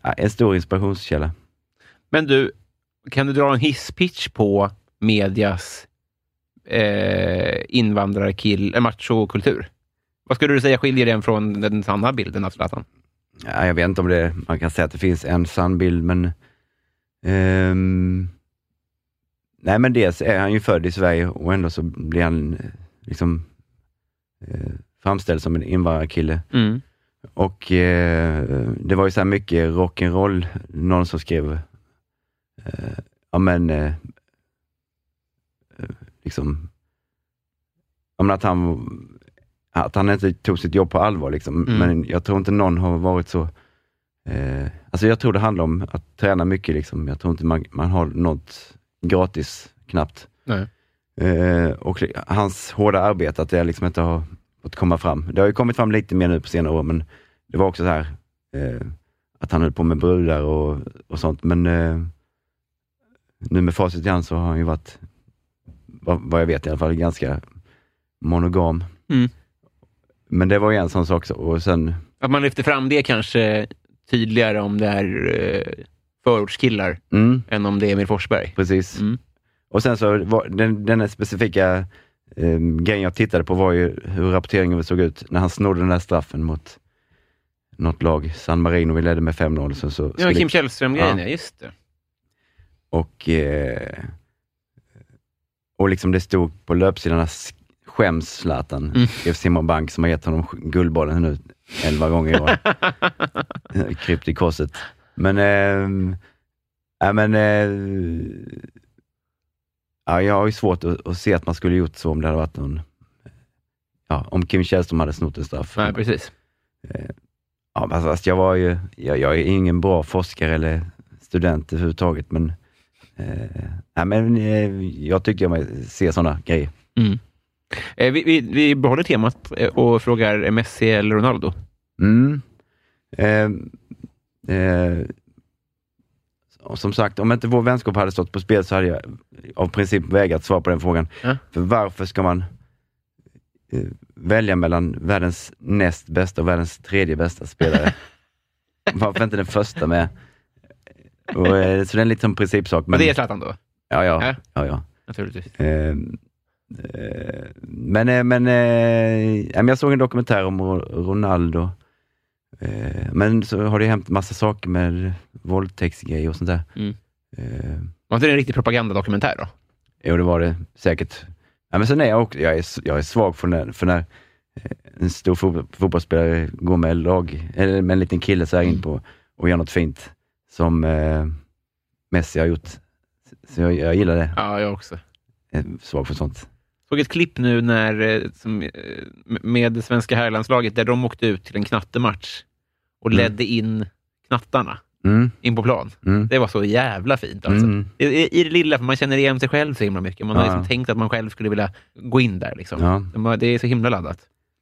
ja, en stor inspirationskälla. Men du, kan du dra en hisspitch på medias eh, invandrarkill, eh, machokultur? Vad skulle du säga skiljer den från den sanna bilden av Zlatan? Ja, jag vet inte om det, man kan säga att det finns en sann bild, men ehm, Nej men dels är han ju född i Sverige och ändå så blir han eh, liksom eh, framställd som en invandrarkille. Mm. Och eh, det var ju så här mycket rock'n'roll, någon som skrev, eh, ja men, eh, eh, liksom, ja, men att han, att han inte tog sitt jobb på allvar. Liksom. Mm. Men jag tror inte någon har varit så, eh, alltså jag tror det handlar om att träna mycket. Liksom. Jag tror inte man, man har något gratis, knappt. Eh, och hans hårda arbete, att det liksom inte har fått komma fram. Det har ju kommit fram lite mer nu på senare år, men det var också så här eh, att han höll på med brudar och, och sånt. Men eh, nu med facit i hand så har han ju varit, vad, vad jag vet i alla fall, ganska monogam. Mm. Men det var ju en sån sak. Och sen, Att man lyfter fram det kanske tydligare om det är eh, förortskillar mm, än om det är Emil Forsberg. precis. Mm. Och sen så var den, den specifika eh, grejen jag tittade på var ju hur rapporteringen såg ut när han snodde den där straffen mot något lag, San Marino, vi ledde med 5-0. Så, så Ja, Kim Källström-grejen, Ja. just det. och, eh, och liksom det stod på löpsidan "S- skäms Zlatan, Mm. Simon Bank som har gett honom Guldbollen nu 11 gånger i år. Krypt i korset. Men, eh, ja, men eh, ja, jag har ju svårt att, att se att man skulle gjort så om det hade varit någon, ja, om Kim Källström hade snott en straff. Nej, precis. Ja, men fast jag var ju, jag, jag är ingen bra forskare eller student överhuvudtaget, men Eh, nej, men eh, jag tycker jag ser sådana grejer. Mm. Eh, vi, vi, vi behåller temat eh, och frågar Messi eller Ronaldo. Mm. Eh, eh, som sagt, om inte vår vänskap hade stått på spel så hade jag av princip vägrat svara på den frågan. Ja. För varför ska man eh, välja mellan världens näst bästa och världens tredje bästa spelare? varför inte den första med? Och, eh, så det är en liten principsak. Men det är Zlatan då? Ja, ja. Ja. ja, ja. Naturligtvis. Eh, men eh, men eh, men jag såg en dokumentär om Ro- Ronaldo. Men så har det hänt massa saker med våldtäktsgrejer och sånt där. Mm. Var inte det en riktig propagandadokumentär då? jo, det var det säkert. Ja, men sen är jag också, jag är, jag är svag för när, för när en stor fotboll, fotbollsspelare går med lag, eller med en liten kille så här in på och gör något fint som eh, Messi har gjort. Så jag, jag gillar det. Ja, jag också. Jag är svag för sånt. Såg ett klipp nu när, eh, som, eh, med det svenska herrlandslaget där de åkte ut till en knattematch och Mm. ledde in knattarna Mm, in på plan. mm, Det var så jävla fint. Alltså. mm. I, i- I det lilla, för man känner igen sig själv så himla mycket. Man har Ja. liksom tänkt att man själv skulle vilja gå in där. Liksom. Ja. Det är så himla laddat.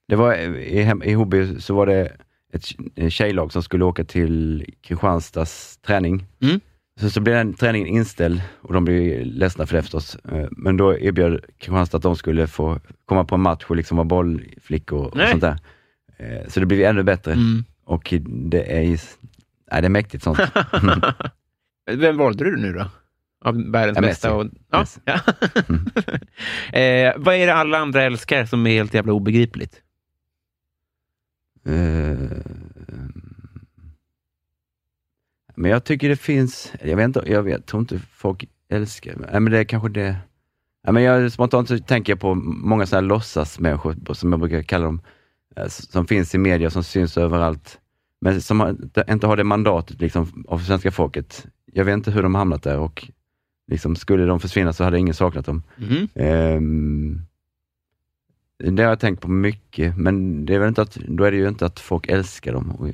Det var, i, I Hobby så var det ett tj- tjejlag som skulle åka till Kristianstads träning. Mm. Så, så blev den träningen inställd och de blev ledsna för det förstås. Eh, Men då erbjöd Kristianstad att de skulle få komma på en match och liksom vara bollflickor och Nej. sånt där. Eh, Så det blev ännu bättre. Mm. Och det är, nej, det är mäktigt sånt. Vem valde du nu då? Av världens Ja, bästa? Och, ja, Messi. ja. eh, vad är det alla andra älskar som är helt jävla obegripligt? Eh, Men jag tycker det finns, jag vet inte, jag vet, tror inte folk älskar, nej men det är kanske det. Men jag, spontant så tänker jag på många sådana här låtsasmänniskor, som jag brukar kalla dem, eh, som finns i media, som syns överallt, men som har, inte har det mandatet liksom, av svenska folket. Jag vet inte hur de hamnat där och liksom, skulle de försvinna så hade ingen saknat dem. Mhm. Ehm, det har jag tänkt på mycket, men det är väl inte att, då är det ju inte att folk älskar dem.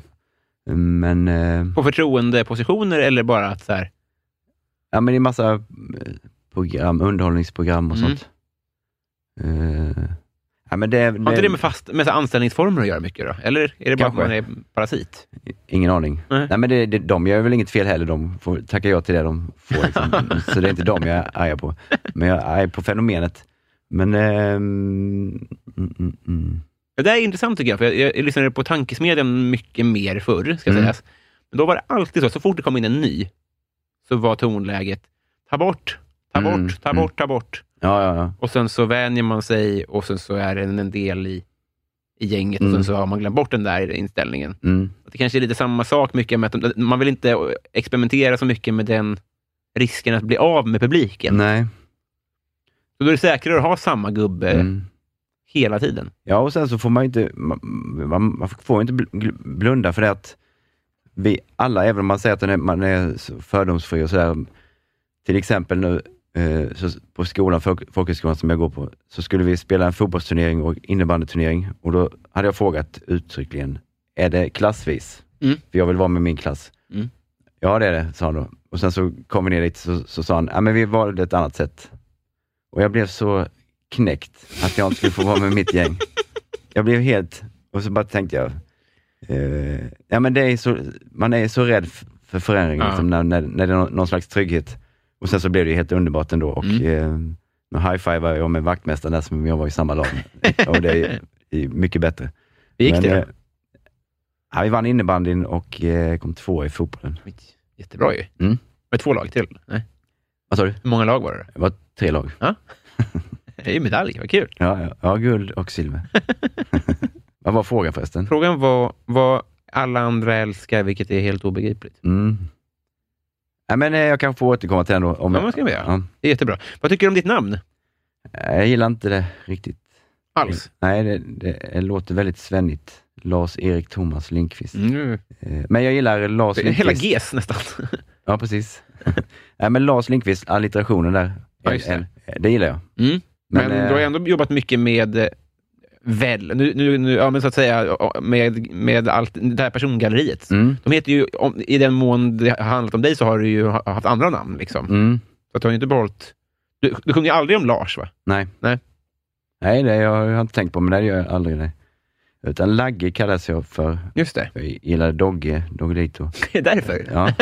Men, eh, På förtroendepositioner eller bara att så här, ja, men det är massa eh, program, underhållningsprogram och Mm. sånt. Eh, ja, men det, har inte det med, fast, med anställningsformer att göra mycket då? Eller är det bara Kanske. att man är parasit? Ingen aning. Nej. Nej. men det, det, de gör väl inget fel heller, de får tacka ja till det de får. Liksom. Så det är inte dem jag är arg på. Men jag är arg på fenomenet. Men, ehm, mm, mm, mm. Det där är intressant tycker jag, för jag, jag lyssnade på Tankesmedjan mycket mer förr, ska Mm. sägas. Men då var det alltid så, så fort det kom in en ny, så var tonläget ta bort, ta Mm, bort, ta mm. bort, ta bort. Ja, ja, ja. Och sen så vänjer man sig och sen så är den en del i, i gänget och Mm. sen så har man glömt bort den där inställningen. Mm. Det kanske är lite samma sak mycket med att man vill inte experimentera så mycket med den risken att bli av med publiken. Nej. Så då är det säkrare att ha samma gubbe Mm. Hela tiden. Ja, och sen så får man inte, man, man, får inte blunda för det att vi alla, även om man säger att man är fördomsfri och sådär, till exempel nu eh, på skolan, folk, folkhögskolan som jag går på, så skulle vi spela en fotbollsturnering och innebandyturnering och då hade jag frågat uttryckligen, är det klassvis? Mm. För jag vill vara med min klass. Mm. Ja, det är det, sa han då. Och sen så kom vi ner dit så, så sa han, ja men vi valde ett annat sätt. Och jag blev så knäckt att jag inte skulle få vara med mitt gäng. Jag blev helt, och så bara tänkte jag, eh, ja men det är så, man är så rädd för förändring, Ja. liksom, när, när, när det är någon, slags trygghet. Och sen så blev det ju helt underbart ändå och Mm. eh, nu high-fivar jag med vaktmästaren där som jag var i samma lag. och det är, är mycket bättre. Hur gick Men, det eh? Ja, vi vann innebandyn och eh, kom två i fotbollen. Jättebra ju. Mm. Det två lag till? Nej. Vad sa du? Hur många lag var det? Det var tre lag. Det är ju medalj, vad kul. Ja, ja, ja guld och silver. Vad var frågan förresten? Frågan var vad alla andra älskar, vilket är helt obegripligt. Mm. Ja, men, eh, jag kan få återkomma till den då. Om Ja, vad ska vi göra? Ja. Det är jättebra. Vad tycker du om ditt namn? Eh, Jag gillar inte det riktigt. Alls? Nej, det, det låter väldigt svennigt. Lars-Erik Thomas Lindqvist. Mm. Eh, Men jag gillar Lars Hela Lindqvist. GES nästan. Ja, precis. Nej, men Lars Lindqvist, allitterationen där. Ja, det. Det gillar jag. Mm. Men, Men, du har eh, ändå jobbat mycket med eh, väl, nu, nu, nu, ja, men så att säga, med, med allt, det här persongalleriet. Mm. De heter ju, om, I den mån det har handlat om dig så har du ju ha- haft andra namn. Liksom. Mm. Så att du har inte behållit... Du, du sjunger aldrig om Lars, va? Nej. Nej. Nej, det har jag inte tänkt på, men det gör jag aldrig. Det. Utan Lagge kallas jag för. Just det. Jag gillar Dogge, Doggelito. Det är därför. Ja.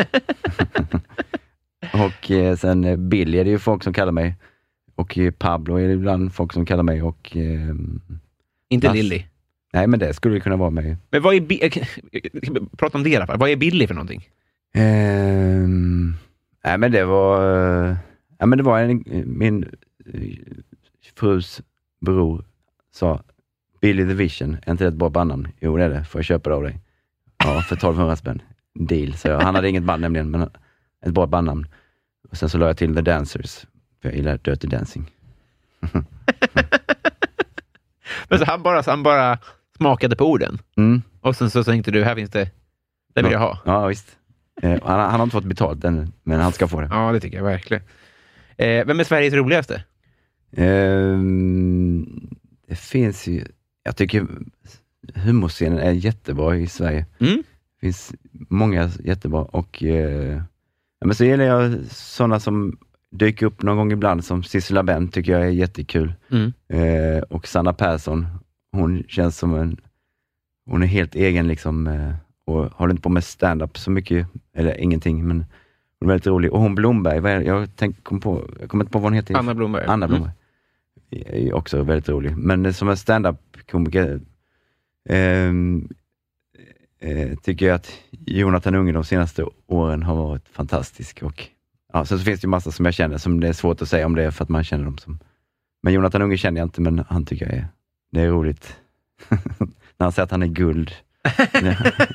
och eh, sen eh, Billy är det ju folk som kallar mig. Och eh, Pablo är det ibland folk som kallar mig. Och, eh, Inte Lass. Lilly. nej, men det skulle det kunna vara mig. Men vad är... Bi- Prata om det i alla fall. Vad är Billy för någonting? Ehm, nej, men det var, eh, ja, men det var en, min eh, frus bror sa Billy the Vision, är inte det ett bra bandnamn? Jo, det är det. Får jag köpa det av dig? Ja, för 1200 spänn. Deal, så jag. Han hade inget band nämligen, men ett bra bandnamn. Och sen så la jag till The Dancers, för jag gillar Dirty Dancing. Men så han, bara, så han bara smakade på orden. Mm. Och sen så tänkte du, här finns det... Det vill jag ha. Ja, visst. Eh, han, han har inte fått betalt ännu, men han ska få det. Ja, det tycker jag verkligen. Eh, vem är Sveriges roligaste? Ehm, det finns ju, jag tycker humorscenen är jättebra i Sverige. Mm? Det finns många jättebra och eh, ja, men så gillar jag sådana som dyker upp någon gång ibland som Sissela Benn tycker jag är jättekul. Mm. Eh, och Sanna Persson, hon känns som en, hon är helt egen liksom eh, och håller inte på med stand-up så mycket, eller ingenting, men hon är väldigt rolig. Och hon Blomberg, vad är, jag, tänk, kom på, jag kommer inte på vad hon heter. Anna Blomberg. Anna Mm. Blomberg. Är ju också väldigt rolig. Men som en stand-up-komiker ehm, eh, tycker jag att Jonathan Unge de senaste åren har varit fantastisk. Och, ja, sen så finns det ju massa som jag känner som det är svårt att säga om det är för att man känner dem som... Men Jonathan Unge känner jag inte, men han tycker jag är, det är roligt. När han säger att han är guld.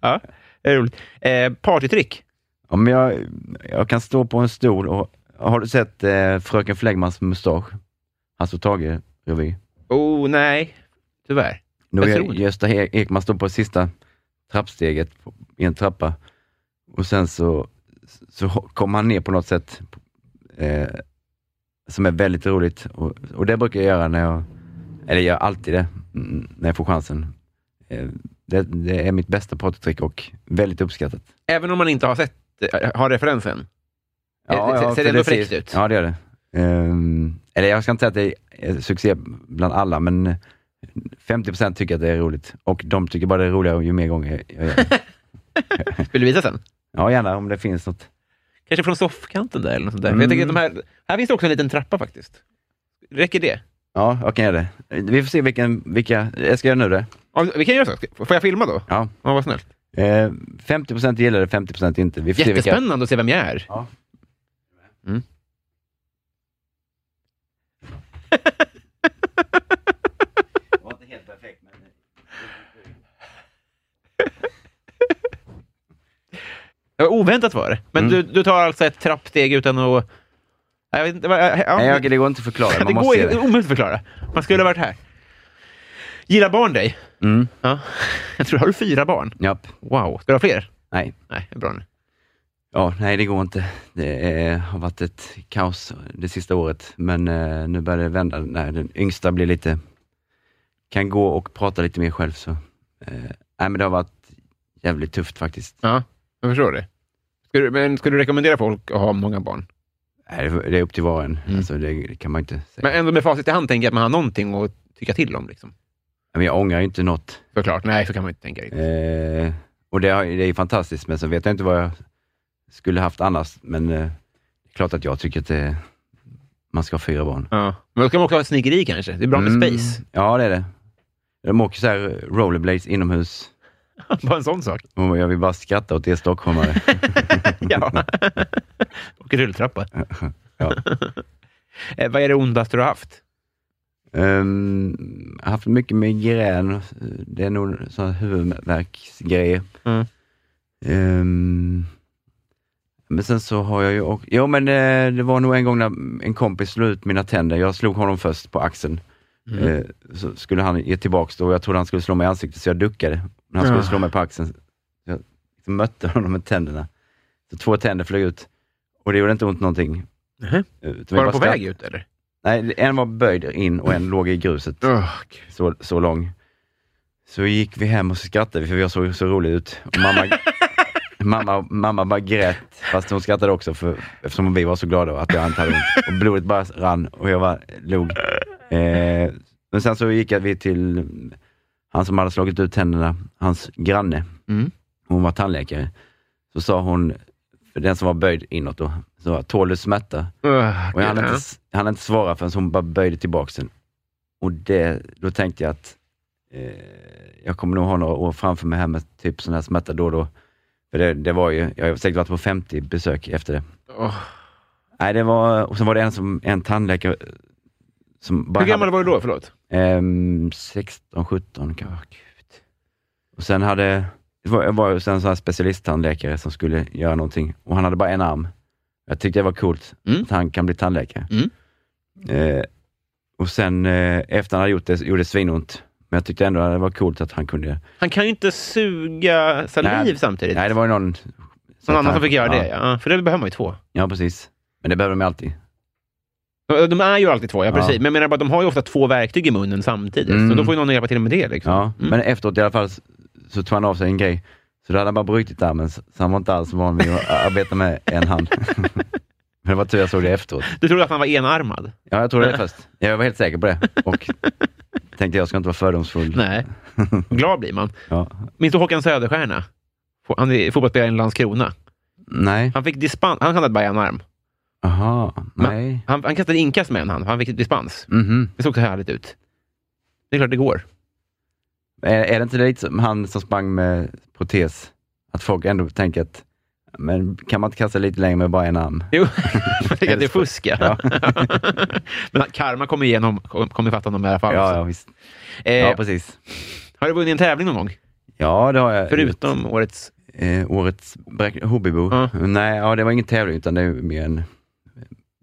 Ja, det är roligt. Eh, partytrick? Men jag, jag kan stå på en stol och har du sett eh, Fröken Flegmans mustasch? Hasse Tage revy. Oh, nej. Tyvärr. Då. Gösta Ekman står på sista trappsteget i en trappa och sen så, så kommer han ner på något sätt eh, som är väldigt roligt och, och det brukar jag göra när jag, eller jag gör alltid det mm, när jag får chansen. Eh, det, det är mitt bästa partytrick och väldigt uppskattat. Även om man inte har sett, eh, har referensen? Eh, ser- ser det ändå fräckt ut? Ja, det gör det. Ehm, eller jag ska inte säga att det är succé bland alla, men 50% tycker att det är roligt. Och de tycker bara det är roligare ju mer gånger jag gör det. Vill du visa sen? Ja, gärna om det finns något. Kanske från soffkanten där eller något sånt där. För Jag tänker att de här, här finns det också en liten trappa faktiskt. Räcker det? Ja, jag kan göra det. Vi får se vilken, vilka, jag ska göra nu det. Ja, vi kan göra så. Får jag filma då? Ja. Ja, vad snällt. Eh, 50% gillar det, 50% inte. Vi får se vilka. Jättespännande att se vem jag är. Ja. Mm. Det var inte helt perfekt, men... Ja, oväntat var det. Men Mm. du, du tar alltså ett trappsteg utan att... Jag vet inte, ja, Nej, jag, det går inte att förklara, det man går måste det är det. omöjligt att förklara. Man skulle ha varit här. Gillar barn dig? Mm, Ja. Jag tror, har du fyra barn? japp. Wow. Ska du ha fler? Nej. Nej, bra nu. Ja, nej det går inte. Det är, har varit ett kaos det sista året, men eh, nu börjar det vända när den yngsta blir lite, kan gå och prata lite mer själv. Så, eh, nej, men det har varit jävligt tufft faktiskt. Ja, jag förstår det. Ska du, men ska du rekommendera folk att ha många barn? Nej, det är upp till var och en. Mm. Alltså, det, kan man inte säga. Men ändå med facit i hand tänker jag att man har någonting att tycka till om. Liksom. Men jag ångrar inte något. Såklart. Nej, så kan man inte tänka riktigt. Eh, och det, det är fantastiskt, men så vet jag inte vad jag skulle haft annars. Men eh, det är klart att jag tycker att det, man ska ha fyra barn. Ja. Men då ska man också ha snickeri kanske. Det är bra med Mm. space. Ja, det är det. De åker så här rollerblades inomhus. Bara en sån sak. Jag vill bara skratta åt er stockholmare. ja. Och rulltrappa. ja. Eh, vad är det ondaste du har haft? Um, haft mycket migrän. Det är nog sån huvudvärksgrejer. Mm. Ehm, men sen så har jag ju också, jo men eh, det var nog en gång när en kompis slog ut mina tänder. Jag slog honom först på axeln. Mm. Eh, så skulle han ge tillbaks då och jag trodde han skulle slå mig i ansiktet så jag duckade. När han skulle slå mig på axeln. Jag liksom mötte honom med tänderna. Så två tänder flög ut. Och det gjorde inte ont någonting. Vi Var de på väg ut eller? Nej, en var böjd in och en låg i gruset. Oh, Så, så lång. Så gick vi hem och så skrattade vi för vi såg så roligt ut. Och mamma, mamma, mamma bara grät, fast hon skrattade också för, eftersom vi var så glada att jag inte hade ont. Och blodet bara rann och jag bara log. Eh, men sen så gick vi till han som hade slagit ut tänderna, hans granne. Mm. Hon var tandläkare. Så sa hon, för den som var böjd inåt då, så tål du smärta? Uh, Och jag hann inte, jag hann inte svara förrän hon bara böjde tillbaka den. Och det, då tänkte jag att eh, jag kommer nog ha några år framför mig här med typ sån här smärta då och då. För det, det var ju, jag har säkert varit på 50 besök efter det. Åh. Nej, det var, och sen var det en, som, en tandläkare som bara Hur gammal hade, var du då? Förlåt. ehm, 16, 17 kanske. Och sen hade, det var, var sen här specialisttandläkare som skulle göra någonting och han hade bara en arm. Jag tyckte det var coolt Mm. att han kan bli tandläkare. Mm. Eh, och sen eh, efter han hade gjort det, gjorde det svinont. Men jag tyckte ändå att det var coolt att han kunde. Han kan ju inte suga saliv Nej. samtidigt. Nej, det var ju någon... Någon annan som fick göra ja. det, ja. För det behöver man ju två. Ja, precis. Men det behöver de ju alltid. De är ju alltid två, ja, precis. Men jag menar bara, de har ju ofta två verktyg i munnen samtidigt. Mm. Så då får ju någon hjälpa till med det. Liksom. Ja, Mm. men efteråt i alla fall så, tog han av sig en grej. Så då hade han bara brutit armen, så så han var inte alls van vid att arbeta med en hand. men det var tur jag såg det efteråt. Du trodde att han var enarmad? Ja, jag trodde det först. Jag var helt säker på det. Och tänkte jag ska inte vara fördomsfull. Nej. Glad blir man. Ja. Minns du Håkan Söderstjärna? Han är fotbollsspelare i Landskrona. Nej. Han fick dispens. Han hade bara en arm. Aha, nej. Han, han kastade inkast med en hand. Han fick dispens. Mhm. Det såg så härligt ut. Det är klart det går. Är, är det inte lite som han som sprang med protes? Att folk ändå tänker att, men kan man inte kasta lite längre med bara en arm? Jo, att det är fusk. Ja. Men karma kommer igenom, kommer ifatt honom i alla fall. Ja, ja visst. eh, Ja, precis. har du vunnit en tävling någon gång? Ja, det har jag. Förutom årets... Eh, årets hobbybo? Ja. Nej, ja, det var ingen tävling utan det är mer en,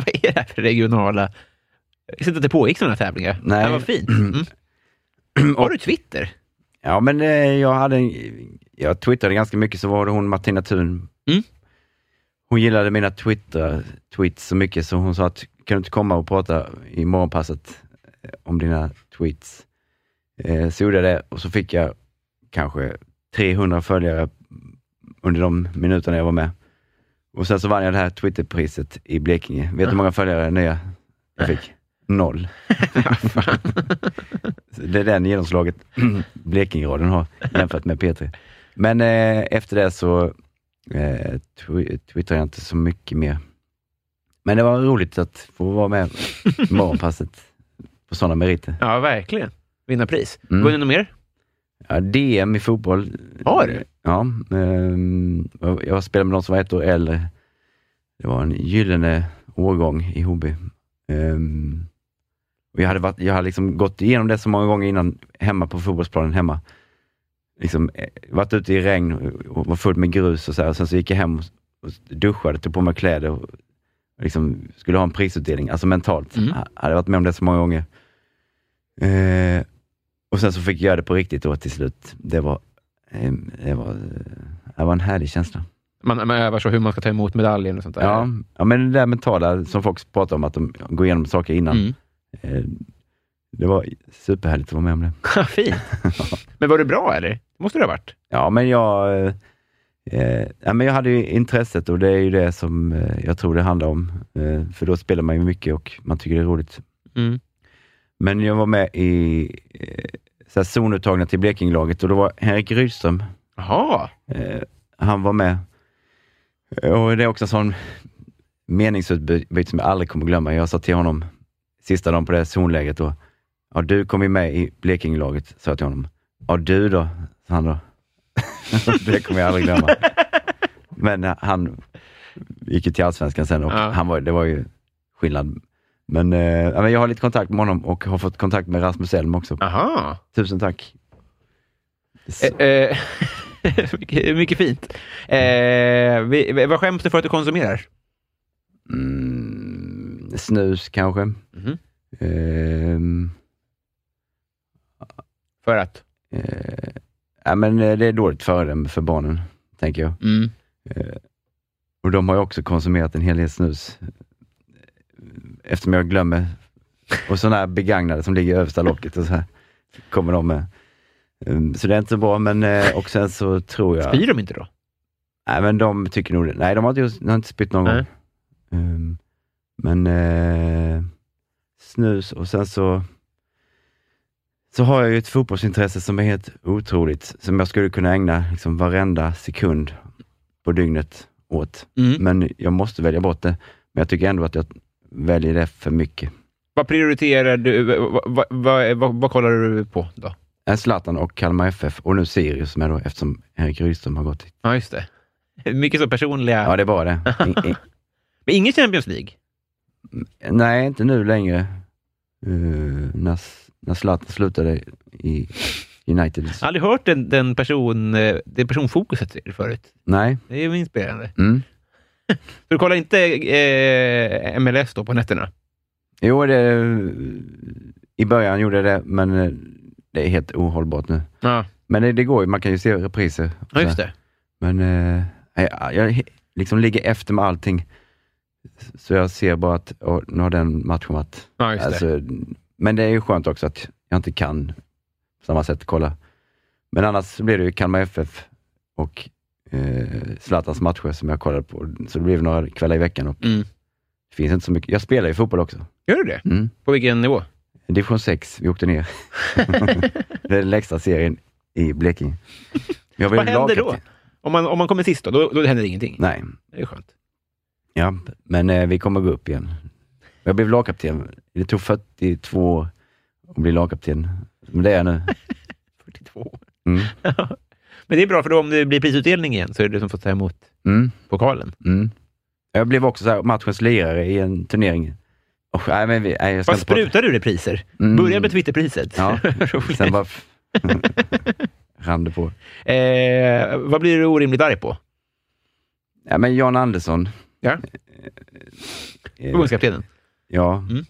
Vad är det här för regionala... Jag visste inte att det pågick sådana tävlingar. Nej. Det var fint. Mm. Har du Twitter? Ja, men eh, jag hade en, jag twittrade ganska mycket, så var det hon Martina Thun. Mm. Hon gillade mina Twitter, tweets så mycket så hon sa att kan du inte komma och prata i morgonpasset eh, om dina tweets? Eh, så gjorde jag det och så fick jag kanske 300 följare under de minuterna jag var med. Och sen så vann jag det här Twitterpriset i Blekinge. Vet du hur många följare nya jag fick? Noll. Det är den genomslaget Blekingeradion har jämfört med P3. Men eh, efter det så eh, tw- twittrade jag inte så mycket mer. Men det var roligt att få vara med i morgonpasset på sådana meriter. Ja, verkligen. Vinna pris. Mm. Vunnit något mer? Ja, DM i fotboll. Har du? Ja. ehm, jag spelade med de som var ett år äldre. Det var en gyllene årgång i Hoby. Ehm, och jag hade, varit, jag hade liksom gått igenom det så många gånger innan, hemma på fotbollsplanen hemma. Liksom, eh, varit ute i regn och- var full med grus och så här. Sen så gick jag hem och, duschade, tog på mig kläder och liksom skulle ha en prisutdelning, alltså mentalt. Mm. Jag hade varit med om det så många gånger. Eh, och sen så fick jag göra det på riktigt då till slut. Det var, eh, det var, eh, det var en härlig känsla. Man, man övar så hur man ska ta emot medaljen och sånt där. Ja, ja, men det där mentala som folk pratar om, att de går igenom saker innan. Mm. Eh, det var superhärligt att vara med om det. Fint. Men var det bra eller? Det måste det ha varit. Ja, men jag, eh, ja, men jag hade ju intresset och det är ju det som eh, jag tror det handlar om. För då spelar man ju mycket och man tycker det är roligt. Mm. Men jag var med i eh, zonuttagna till Blekingelaget och då var Henrik Rydström, Jaha. eh, han var med. Och det är också en sån meningsutbyte som jag aldrig kommer glömma. Jag sa till honom sista dagen på det zonläget då. Ja, du kom ju med i Blekingelaget, sa jag till honom. Ja, du då? sa han då. det kommer jag aldrig glömma. Men han gick ju till Allsvenskan sen och Ja. han var, det var ju skillnad. Men, eh, jag har lite kontakt med honom och har fått kontakt med Rasmus Elm också. Aha. Tusen tack. Eh, eh, mycket, fint. Eh, vi, vad skäms du för att du konsumerar? mm, snus kanske. Mhm. Ehm, För att? eh, ja, men eh, det är dåligt för dem, för barnen, tänker jag. Mm. Och de har ju också konsumerat en hel del snus. Eftersom jag glömmer. Och sådana här begagnade som ligger i översta locket och så här. Kommer de med. Um, Så det är inte så bra, men eh, och sen så tror jag... Spyr de inte då? Nej, men de tycker nog det. Nej, de har inte, de har inte spytt någon Nej. gång. Um, men eh, snus och sen så så har jag ju ett fotbollsintresse som är helt otroligt, som jag skulle kunna ägna liksom varenda sekund på dygnet åt. Mm. Men jag måste välja bort det. Men jag tycker ändå att jag väljer det för mycket. Vad prioriterar du? Vad, vad, vad, vad, kollar du på då? Är Zlatan och Kalmar FF och nu Sirius med då, eftersom Henrik Rydström har gått hit. Ja, just det. Mycket så personliga... Ja, det var det. I, i, Men ingen Champions League? nej, inte nu längre. Uh, när, när Zlatan slutade i United. Jag har aldrig hört den, den person, eh, det personfokuset förut. Nej. Det är ju inspirerande. Mm. Du kollar inte eh, MLS då på nätterna? Jo, det, i början gjorde jag det, men eh, det är helt ohållbart nu. Ja, Men det, det går ju, man kan ju se repriser. ja just det. Men eh, jag, jag liksom ligger efter med allting. Så jag ser bara att åh, nu har den matchen varit... Ja, just det. Alltså, men det är ju skönt också att jag inte kan på samma sätt kolla. Men annars blir det ju Kalmar FF och eh, Zlatans matcher som jag kollade på. Så det blir några kvällar i veckan och Mm. det finns inte så mycket. Jag spelar ju fotboll också. Gör du det? Mm. På vilken nivå? Division 6, vi åkte ner. det är den lägsta serien i Blekinge. Blev Vad händer då? lagkapten. Om man, om man kommer sist då, då, då händer ingenting? Nej, Det är skönt. ja, men eh, vi kommer gå upp igen. Jag blev lagkapten. Det tog 42 år att bli lagkapten. Men det är jag nu. 42. Mm. Men det är bra, för då om det blir prisutdelning igen så är det du som får ta emot Mm. pokalen. Mm. Jag blev också så här, matchens lirare i en turnering. Och, nej, men vi, nej, jag Vad sprutar du dig priser? Mm. Börja med Twitterpriset. Ja, sen bara rann det på. eh, vad blir du orimligt arg på? Ja, men Jan Andersson. Ja. Eh, Förbundskaptenen? ja, Mm.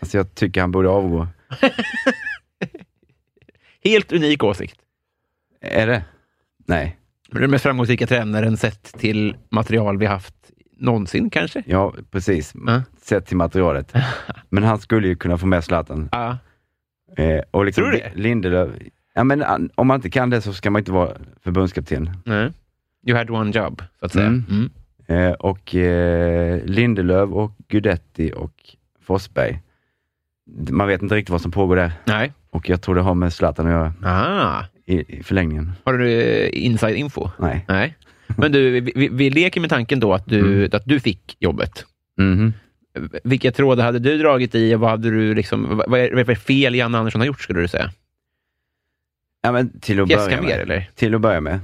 alltså jag tycker han borde avgå. Helt unik åsikt. Är det? Nej. Men Den mest framgångsrika tränaren sett till material vi haft någonsin kanske? Ja, precis. Ja. Sett till materialet. Men han skulle ju kunna få med Zlatan. Ja. Eh, och liksom Tror du det? Lindelöf. Ja, men an- om man inte kan det så ska man inte vara förbundskapten. Nej. You had one job, så att säga. Mm. Mm. Eh, och eh, Lindelöf och Gudetti och Forsberg. Man vet inte riktigt vad som pågår där. Nej. Och jag tror det har med Zlatan att göra Ah. I, i förlängningen. Har du eh, inside info? Nej. Nej. Men du, vi, vi, leker med tanken då att du, Mm. att du fick jobbet. Mhm. Vilka trådar hade du dragit i och vad hade du liksom, vad, vad är det fel Janne Andersson har gjort, skulle du säga? Ja, men till att Fjäska börja mer, med. eller? Till att börja med.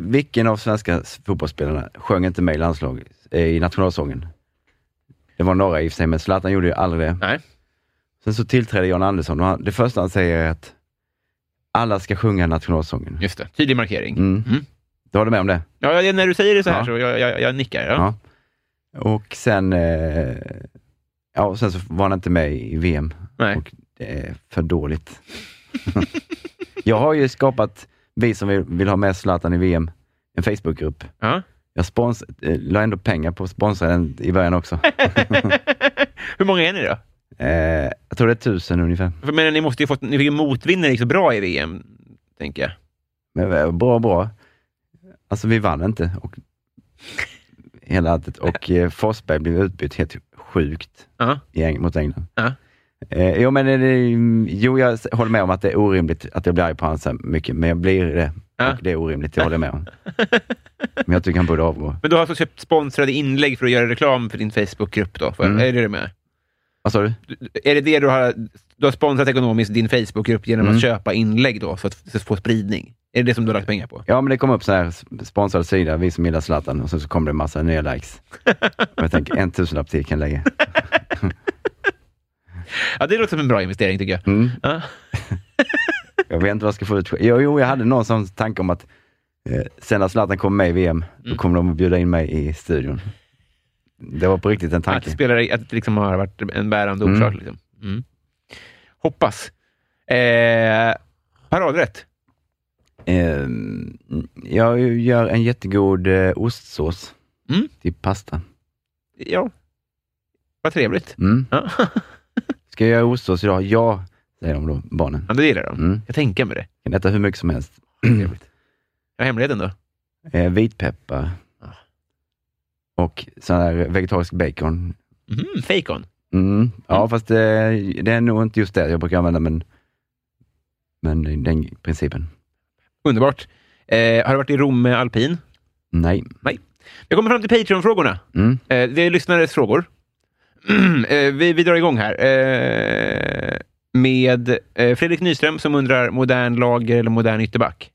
Vilken av svenska fotbollsspelarna sjöng inte med i landslaget eh, i nationalsången? Det var några i och för sig, men Zlatan gjorde ju aldrig det. Nej. Sen så tillträdde Jan Andersson och han, det första han säger är att alla ska sjunga nationalsången. Just det. Tydlig markering. Mm. Mm. Du håller med om det? Ja, ja, när du säger det så här Ja. så jag, jag, jag nickar. Ja. Ja. Och sen, eh, ja, och sen så var han inte med i VM. Nej. Och det är för dåligt. jag har ju skapat, vi som vill, vill ha med Zlatan i VM, en Facebookgrupp. Ja. Jag spons, eh, la ändå pengar på att sponsra den i början också. Hur många är ni då? Eh, jag tror det är tusen ungefär. Men ni måste ju fått, ni fick ju motvind när det gick så bra i VM, tänker jag. Men eh, bra, bra. Alltså vi vann inte. Och, hela allt. Och eh, Forsberg blev utbytt helt sjukt i Eng- mot England. Ja. Eh, jo, men det, jo, jag håller med om att det är orimligt att jag blir arg på honom så mycket, men jag blir det. Ja. Och det är orimligt, det håller jag med om. Men jag tycker han borde avgå. Men du har alltså köpt sponsrade inlägg för att göra reklam för din Facebookgrupp då? För, Mm. Är det det med? Vad sa du? Är det det du har... Du har sponsrat ekonomiskt din Facebookgrupp genom Mm. att köpa inlägg då, för att för att få spridning? Är det det som du har lagt pengar på? Ja, men det kom upp så här sponsrad sida, vi som gillar Zlatan, och sen så kom det en massa nya likes. Och jag tänker, en tusenlapp till kan jag lägga. Ja, det låter som en bra investering tycker jag. Mm. Ja. Jag vet inte vad jag ska få ut. Jo, jo jag hade någon sån tanke om att eh, sen när Zlatan kommer med i VM, Mm. då kommer de att bjuda in mig i studion. Det var på riktigt en Att, tanke. spelare, att det liksom har varit en bärande Mm. orsak. Liksom. Mm. Hoppas. Eh, paradrätt. Eh, jag gör en jättegod eh, ostsås Mm. till pasta. Ja, vad trevligt. Mm. Ja. Ska jag göra ostsås idag? Ja, säger de då, barnen. ja, det gillar de. Mm. Jag tänker med det. Kan äta hur mycket som helst. Trevligt. Ja, hemligheten då? Eh, vitpeppar. Och sån här vegetarisk bacon. Mm, fejkon. Mm. Ja, Mm. fast eh, det är nog inte just det jag brukar använda, men, men den principen. Underbart. Eh, har du varit i Rom med alpin? Nej. Jag kommer fram till Patreon-frågorna. Mm. Eh, det är lyssnares frågor. eh, vi, vi drar igång här. Eh, med eh, Fredrik Nyström som undrar modern lager eller modern ytterback.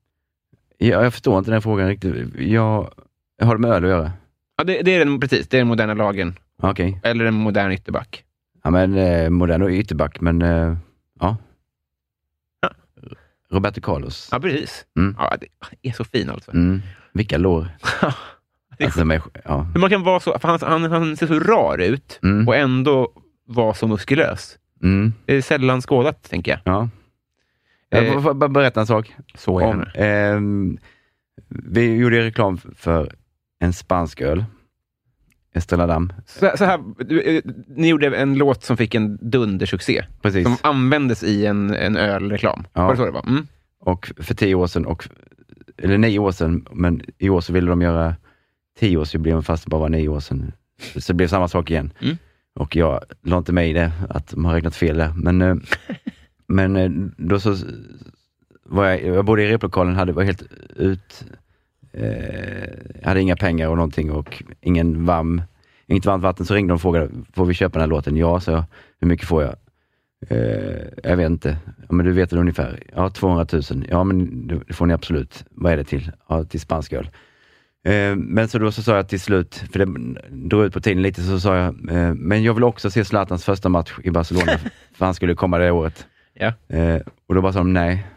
Ja, jag förstår inte den frågan riktigt. Jag, jag har det med öl att göra. Ja, det, det är den, precis. Det är den moderna lagen. Okej. Eller en modern ytterback. Ja, men eh, modern och ytterback, men eh, ja. Ja. Roberto Carlos. Ja, precis. Mm. Ja, det han är så fin alltså. Mm. Vilka lår. Det är Alltså, med, ja. Hur man kan vara så... För han, han, han ser så rar ut Mm. och ändå vara så muskulös. Mm. Det är sällan skådat, tänker jag. Ja. Jag Eh, får- får bara berätta en sak. Så Om, gärna. ehm, vi gjorde reklam för en spansk öl. Estrella Damm. Så, så här, eh, ni gjorde en låt som fick en dundersuccé. Precis. Som användes i en, en ölreklam. Ja. Var det så det var? Mm. Och för tio år sedan, och, eller nio år sedan, men i år så ville de göra tioårsjubileum fast det bara var nio år sedan. Så det blev samma sak igen. Mm. Och jag la inte mig i det, att de har räknat fel där. Men, eh, men eh, då så var jag, jag bodde i replokalen, hade, var helt ut, eh, hade inga pengar och någonting och ingen varm, inget varmt vatten. Så ringde de och frågade, får vi köpa den här låten? Ja, så jag. Hur mycket får jag? Eh, jag vet inte. Ja, men du vet väl ungefär? Ja, 200 000. Ja, men det det får ni absolut. Vad är det till? Ja, till spansk öl. Eh, men så då så sa jag till slut, för det drog ut på tiden lite, så sa jag, eh, men jag vill också se Zlatans första match i Barcelona, för han skulle komma det året. Ja. Eh, och då bara sa de nej.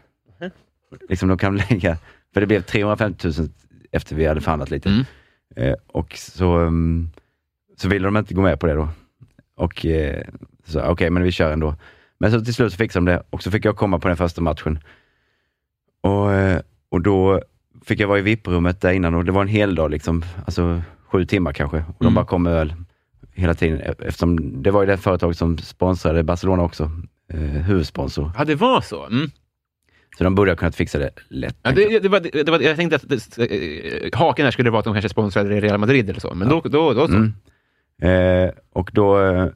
Liksom de kan lägga, för det blev 350 000 efter vi hade förhandlat lite. Mm. Eh, och så, um, så ville de inte gå med på det då. Och eh, så okej, okay, men vi kör ändå. Men så till slut så fixade de det och så fick jag komma på den första matchen. Och, eh, och då fick jag vara i VIP-rummet där innan och det var en hel dag, liksom, alltså sju timmar kanske. Och de Mm. bara kom med öl hela tiden e- eftersom det var ju det företag som sponsrade Barcelona också, eh, huvudsponsor. Ja, det var så. Mm. Så de borde ha kunnat fixa det lätt. Ja, det, det var, det var, jag tänkte att det, eh, haken här skulle vara att de kanske sponsrade Real Madrid eller så, men då, då, då så. Mm. Eh, och då eh,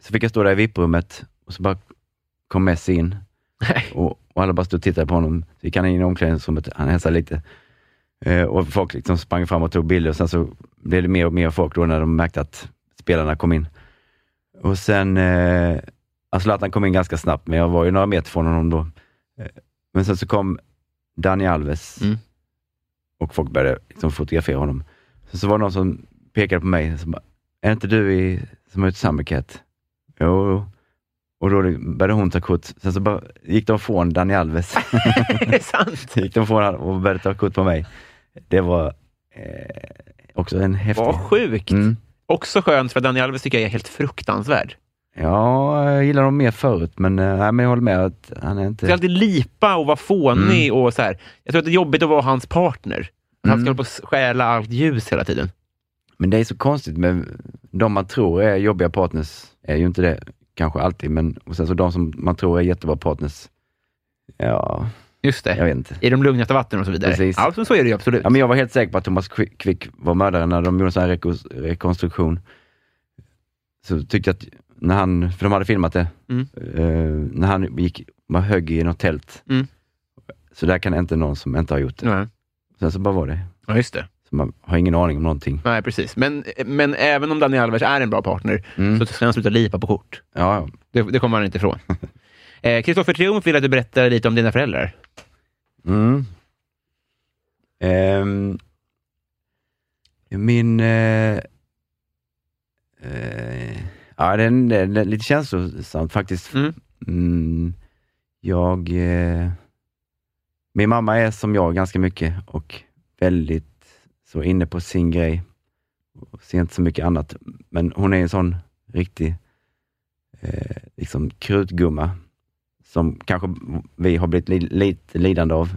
så fick jag stå där i VIP-rummet och så bara kom Messi in och, och alla bara stod och tittade på honom. Så gick han in i omklädningsrummet, han hälsade lite. Eh, och folk liksom sprang fram och tog bilder och sen så blev det mer och mer folk då när de märkte att spelarna kom in. Och sen, eh, alltså Zlatan kom in ganska snabbt, men jag var ju några meter från honom då. Men sen så kom Dani Alves Mm. och folk började liksom fotografera honom. Sen så var det någon som pekade på mig, som bara, är det inte du i, som har gjort Summercat? Jo. Och då började hon ta kort. Sen så bara gick de från Dani Alves. är det sant? Gick de från och började ta kort på mig. Det var eh, också en häftig... Vad sjukt. Mm. Också skönt, för Daniel Alves tycker jag är helt fruktansvärd. Ja, jag gillar honom mer förut, men, eh, nej, men jag håller med att han är Ska inte... alltid lipa och vara fånig och så här. Jag tror att det är jobbigt att vara hans partner. Han ska Mm. hålla på och stjäla allt ljus hela tiden. Men det är så konstigt med de man tror är jobbiga partners, är ju inte det kanske alltid, men och sen så de som man tror är jättebra partners, ja, Just det. jag vet inte. I de lugnaste vatten och så vidare. Precis. Ja, så är det ju absolut. Ja, men jag var helt säker på att Thomas Quick var mördaren när de gjorde en sån här reko- rekonstruktion. Så tyckte jag att när han, för de hade filmat det, Mm. eh, när han gick, var högg i något tält. Mm. Så där kan inte någon som inte har gjort det. Ja. Sen så bara var det. ja, just det. Så man har ingen aning om någonting. Nej, precis. Men, men även om Dani Alves är en bra partner, så ska han sluta lipa på kort. Ja, Det, det kommer han inte ifrån. Eh, Kristoffer Triumf vill att du berättar lite om dina föräldrar. Mm. Ehm, min... Eh, eh, ja, det är, lite känslosamt faktiskt. Mm. Mm, jag... Eh, min mamma är som jag ganska mycket och väldigt så inne på sin grej. Och ser inte så mycket annat. Men hon är en sån riktig eh, liksom krutgumma som kanske vi har blivit li, lite lidande av.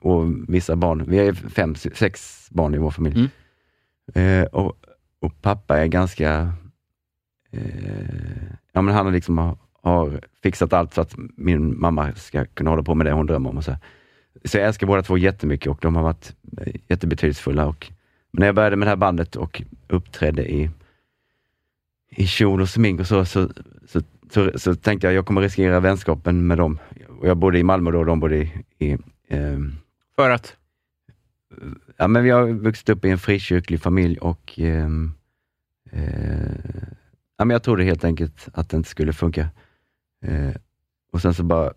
Och vissa barn. Vi är fem, sex barn i vår familj. Eh, och, och pappa är ganska... Eh, ja, men han har liksom har, har fixat allt för att min mamma ska kunna hålla på med det hon drömmer om. Och så. så jag älskar båda två jättemycket och de har varit eh, jättebetydelsefulla. Och, men när jag började med det här bandet och uppträdde i, i kjol och smink och så, så, så, så, så tänkte jag jag kommer riskera vänskapen med dem. Och jag bodde i Malmö då och de bodde i, i ehm, För att? Ja, men vi har vuxit upp i en frikyrklig familj och ehm, eh, ja, men jag trodde helt enkelt att det inte skulle funka. Eh, och sen så bara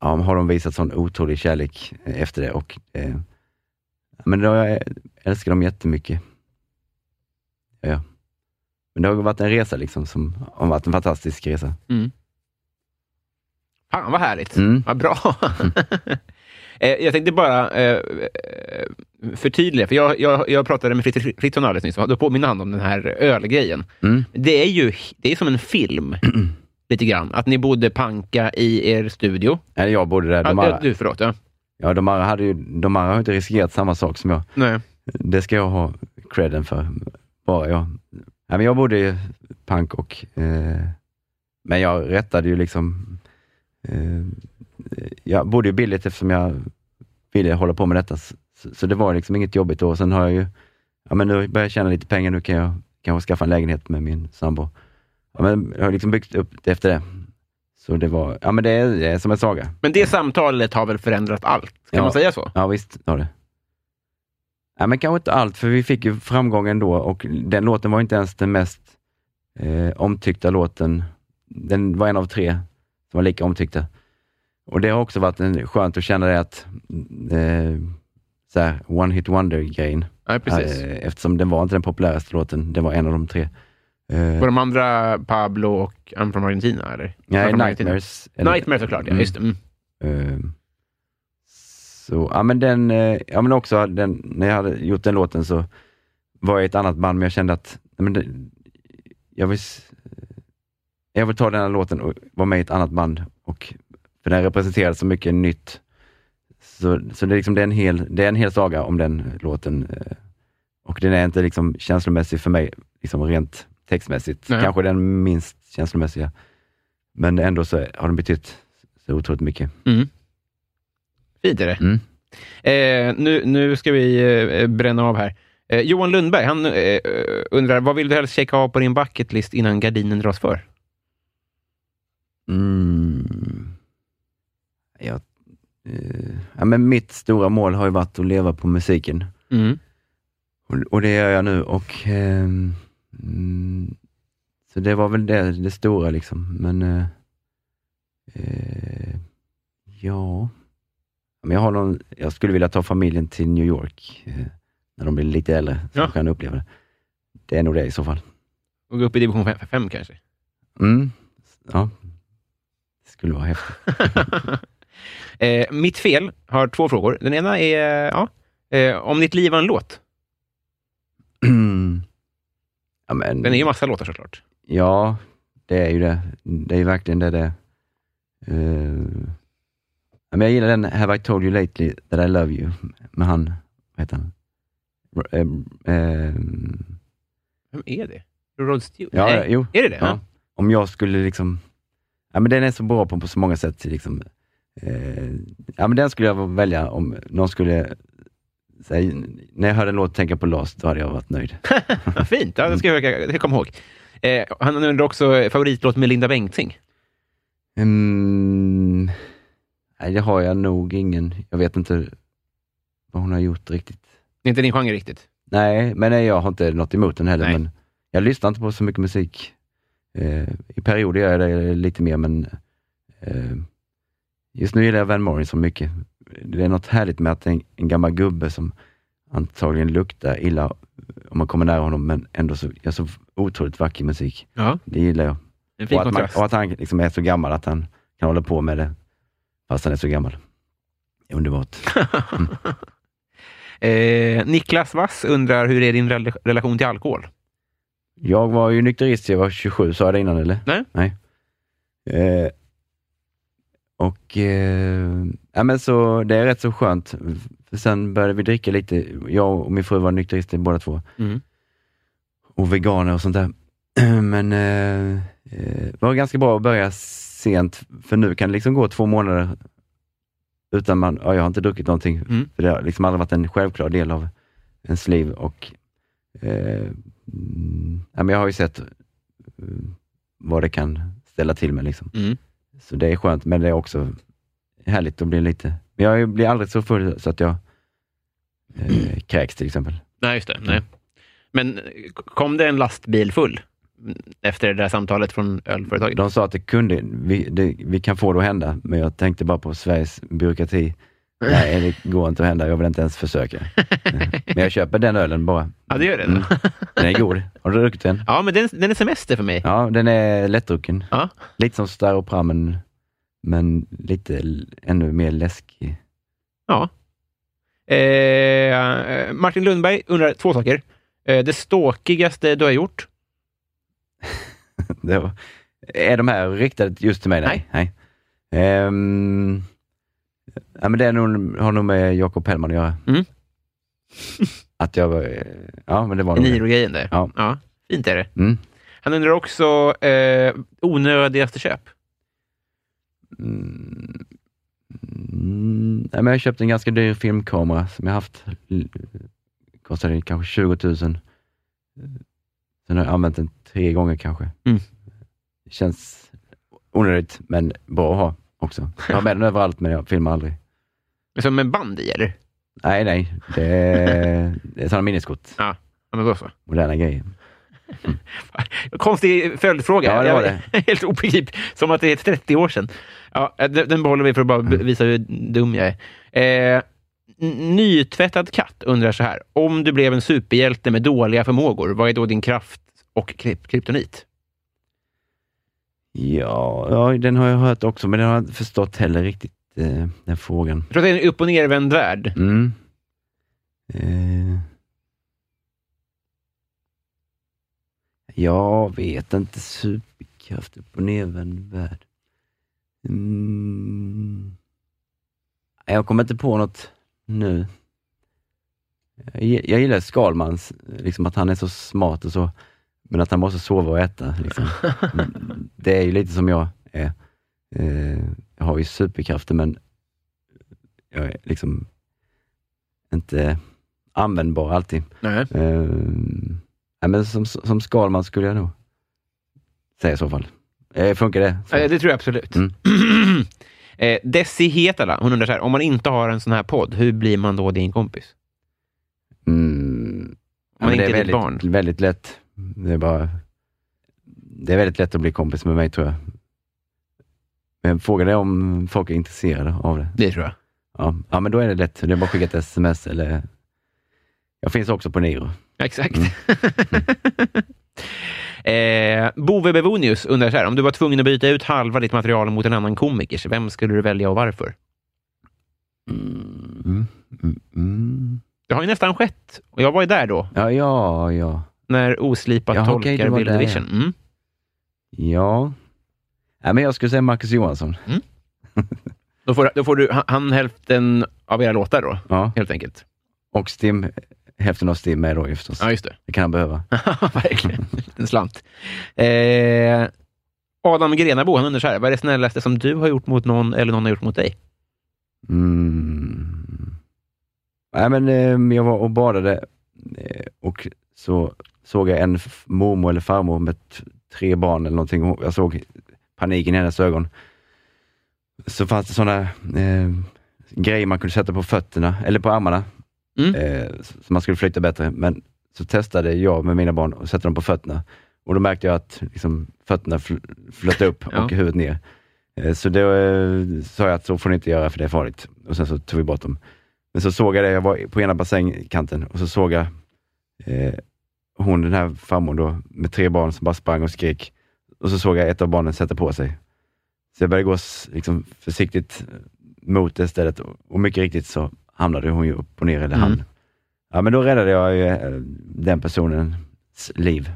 ja, har de visat sån otrolig kärlek eh, efter det och eh, men då, jag älskar dem jättemycket. Ja. Men det har varit en resa liksom som har varit en fantastisk resa. Mm. Fan vad härligt. Mm. Vad bra. Eh, jag tänkte bara eh, eh, förtydliga, för jag, jag, jag pratade med Fritt- Fritzson alldeles nyss, och då påminner han om den här ölgrejen. Mm. Det är ju det är som en film, lite grann. Att ni bodde panka i er studio. Eller jag bodde där. De Ja, du, förlåt. Ja. ja, de andra, hade ju, de andra har inte riskerat samma sak som jag. Nej. Det ska jag ha credden för. Bara jag. Ja, men jag bodde i punk och... Eh, men jag rättade ju liksom... Eh, jag bodde ju billigt eftersom jag ville hålla på med detta. Så, så det var liksom inget jobbigt då. Sen har jag ju... Ja, men nu börjar jag tjäna lite pengar. Nu kan jag kanske skaffa en lägenhet med min sambo. Ja, men jag har liksom byggt upp det efter det. Så det var... Ja, men det är, det är som en saga. Men det samtalet har väl förändrat allt? Kan Ja. man säga så? Ja visst har det. Ja, men kanske inte allt, för vi fick ju framgång ändå och den låten var inte ens den mest eh, omtyckta låten. Den var en av tre som var lika omtyckta. Och det har också varit en, skönt att känna det att eh, så här, one hit wonder-grejen. Nej, precis. Eh, eftersom den var inte den populäraste låten, den var en av de tre. Eh, Var de andra Pablo och I'm from Argentina, eller? nej, from Argentina. Nightmares. eller- Nightmare såklart, ja. Mm. Just det. Mm. Eh, Så, ja men den, eh, ja men också den, när jag hade gjort den låten så var jag i ett annat band, men jag kände att, men det, jag vill, jag vill ta den här låten och vara med i ett annat band, och, för den representerar så mycket nytt. Så, så det, är liksom, det, är en hel, det är en hel saga om den låten. eh, Och den är inte liksom känslomässig för mig, liksom rent textmässigt. Nej. Kanske den minst känslomässiga. Men ändå så har den betytt så otroligt mycket. Mm. Fint är det. Mm. Eh, nu, nu ska vi eh, bränna av här. Eh, Johan Lundberg han eh, undrar, vad vill du helst checka av på din bucketlist innan gardinen dras för? Mm. Ja, eh, ja, men mitt stora mål har ju varit att leva på musiken. Mm. Och, och det gör jag nu. Och, ehm, mm, så det var väl det, det stora liksom. Men eh, eh, ja, men jag, har någon, jag skulle vilja ta familjen till New York eh, när de blir lite äldre, så Ja. de kan uppleva det. Det är nog det i så fall. Och gå upp i division 5 kanske? Mm. Ja, det skulle vara häftigt. eh, mitt fel har två frågor. Den ena är ja, eh, om ditt liv var en låt. ja, men, Den är ju massa låtar såklart. Ja, det är ju det. Det är ju verkligen det det är. Eh, ja, men jag gillar den Have I told you lately that I love you med han, vad heter han? Ro- eh, eh, Vem är det? Rod Stewart? ja, Nej. jo. Är det det? Ja. Om jag skulle liksom, ja men den är så bra på, på så många sätt. Liksom, eh, ja men den skulle jag välja om någon skulle säga, när jag hörde en låt tänka på Last, då hade jag varit nöjd. Vad Fint, ja, det ska jag, jag komma ihåg. Eh, han undrar också favoritlåt med Linda Bengtzing. Mm, nej, det har jag nog ingen. Jag vet inte vad hon har gjort riktigt. Det är inte din genre riktigt. Nej, men nej, jag har inte något emot den heller. Nej. Men jag lyssnar inte på så mycket musik. Eh, I perioder gör jag det lite mer, men eh, just nu gillar jag Van Morrison mycket. Det är något härligt med att en, en gammal gubbe som antagligen luktar illa om man kommer nära honom, men ändå så, gör så otroligt vacker musik. Ja, Det gillar jag. en fin Och att, man, och att han liksom är så gammal att han kan hålla på med det fast han är så gammal. Underbart. Eh, Niklas Wass undrar, hur är din rel- relation till alkohol? Jag var ju nykterist, jag var 27, sa jag det innan eller? Nej. Nej. Eh, och eh, ja, men så det är rätt så skönt. För sen började vi dricka lite. Jag och min fru var nykterister båda två. Mm. Och veganer och sånt där. Men eh, eh, det var ganska bra att börja sent, för nu kan det liksom gå två månader utan man, ja, jag har inte druckit någonting. Mm. För det har liksom aldrig varit en självklar del av ens liv. Och, eh, mm, ja, men jag har ju sett eh, vad det kan ställa till med. Liksom. Mm. Så det är skönt, men det är också härligt att bli lite... Men jag blir aldrig så full så att jag eh, kräks till exempel. Nej, just det. Nej. Men kom det en lastbil full efter det där samtalet från ölföretaget? De sa att det kunde, vi, det, vi kan få det att hända, men jag tänkte bara på Sveriges byråkrati. Nej, det går inte att hända. Jag vill inte ens försöka. Men jag köper den ölen bara. Ja, det gör det. Mm. Den är god. Har du druckit den? Ja, men den, den är semester för mig. Ja, den är lättdrucken. Ja. Lite som Staropram, men, men lite ännu mer läskig. Ja. Eh, Martin Lundberg undrar två saker. Eh, det ståkigaste du har gjort? Det var, är de här riktade just till mig? Nej. Nej. Ehm, ja, men det är nog, har nog med Jakob Hellman att göra. Mm. Att jag var, eh, ja men det var nog det. Niro-grejen där. Ja. Fint är det. Mm. Han undrar också eh, onödigaste köp. Mm. Mm. Nej, men jag köpte en ganska dyr filmkamera som jag haft. Kostade kanske 20 000. Sen har jag använt den tre gånger kanske. Mm. Känns onödigt, men bra att ha också. Jag har med den överallt, men jag filmar aldrig. Som en band i, eller? Nej, nej. Det är, det är sådana minneskort. Ja, men då så. Moderna grejer. Konstig följdfråga. Ja, det var Jag- Helt obegripligt. Som att det är 30 år sedan. Ja, den, behåller vi för att bara Mm. visa hur dum jag är. Eh, nytvättad katt undrar så här. Om du blev en superhjälte med dåliga förmågor, vad är då din kraft och kryp- kryptonit? Ja, ja, den har jag hört också, men den har jag inte förstått heller riktigt, eh, den frågan. Jag tror att det är en upp och nervänd värld. Mm. Eh. Jag vet inte. Superkraft upp och nervänd värld. Mm. Jag kommer inte på något nu. Jag, gi- jag gillar Skalmans, liksom att han är så smart och så, men att han måste sova och äta. Liksom. Det är ju lite som jag är. Eh, jag har ju superkrafter, men jag är liksom inte användbar alltid. Nej. Eh, nej, men som, som Skalman skulle jag nog säga i så fall. Eh, funkar det? Så. Eh, Det tror jag absolut. Mm. eh, Desi Hetala, hon undrar så här. Om man inte har en sån här podd, hur blir man då din kompis? Mm. Om man men inte det är är ditt väldigt, barn. väldigt lätt. Det är bara... Det är väldigt lätt att bli kompis med mig tror jag. Men frågan är om folk är intresserade av det. Det tror jag. Ja, ja men då är det lätt. Det är bara att skicka ett sms eller... Jag finns också på Niro. Exakt. eh, Bove Bevonius undrar så här. Om du var tvungen att byta ut halva ditt material mot en annan komikers, vem skulle du välja och varför? Mm. Mm. Mm. Det har ju nästan skett. Och jag var ju där då, Ja, ja, ja. När Oslipat Jaha, tolkar var Bill Division. Mm. Ja. Nej, men jag skulle säga Marcus Johansson. Då får, då får du han- han hälften av era låtar då, Ja. helt enkelt. Och Stim, hälften av Stim är då förstås. Ja, just det. Det kan han behöva. Verkligen. En slant. Eh, Adam Grenabo, han undrar så här. Vad är det snällaste som du har gjort mot någon eller någon har gjort mot dig? Mm. Nej, men eh, jag var och badade eh, och så såg jag en mormor eller farmor med tre barn eller någonting. Jag såg paniken i hennes ögon. Så fanns det sådana eh, grejer man kunde sätta på fötterna eller på armarna Mm. Eh, så så man skulle flytta bättre. Men så testade jag med mina barn att sätta dem på fötterna. Och då märkte jag att liksom, fötterna fl- flöt upp Ja. och huvudet ner. Eh, så då eh, sa jag att så får ni inte göra för det är farligt. Och sen så tog vi bort dem. Men så såg jag det, jag var på ena bassängkanten och så såg jag eh, hon, den här farmor då, med tre barn som bara sprang och skrek. Och så såg jag ett av barnen sätta på sig. Så jag började gå liksom, försiktigt eh, mot det stället och, och mycket riktigt så hamnade hon ju upp och ner, eller han. Mm. Ja, men då räddade jag ju eh, den personens liv,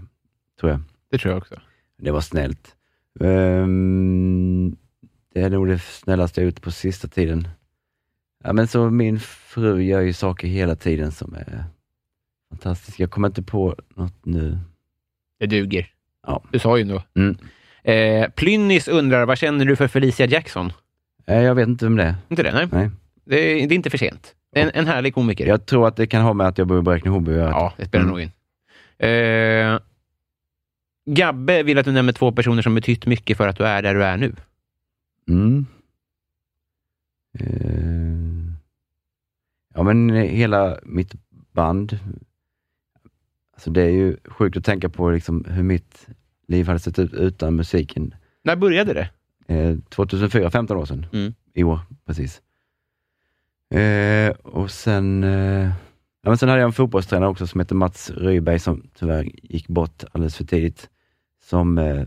tror jag. Det tror jag också. Det var snällt. Ehm, det är nog det snällaste jag gjort på sista tiden. Ja, men så min fru gör ju saker hela tiden som är fantastiska. Jag kommer inte på något nu. Det duger. Ja. Du sa ju nog. Mm. Eh, Plynnis undrar, vad känner du för Felicia Jackson? Eh, Jag vet inte vem det är. Inte det? Nej. Nej. Det, är, det är inte för sent. En, en härlig komiker. Jag tror att det kan ha med att jag bor i Bräkne-Hoby att. Ja, det spelar Mm. nog in. Eh, Gabbe vill att du nämner två personer som betytt mycket för att du är där du är nu. Mm. Eh, ja, men hela mitt band. Alltså det är ju sjukt att tänka på liksom hur mitt liv hade sett ut utan musiken. När började det? Eh, 2004, 15 år sedan. Mm. I år, precis. Eh, och sen, eh, ja, men sen hade jag en fotbollstränare också som heter Mats Rydberg som tyvärr gick bort alldeles för tidigt. Som, eh,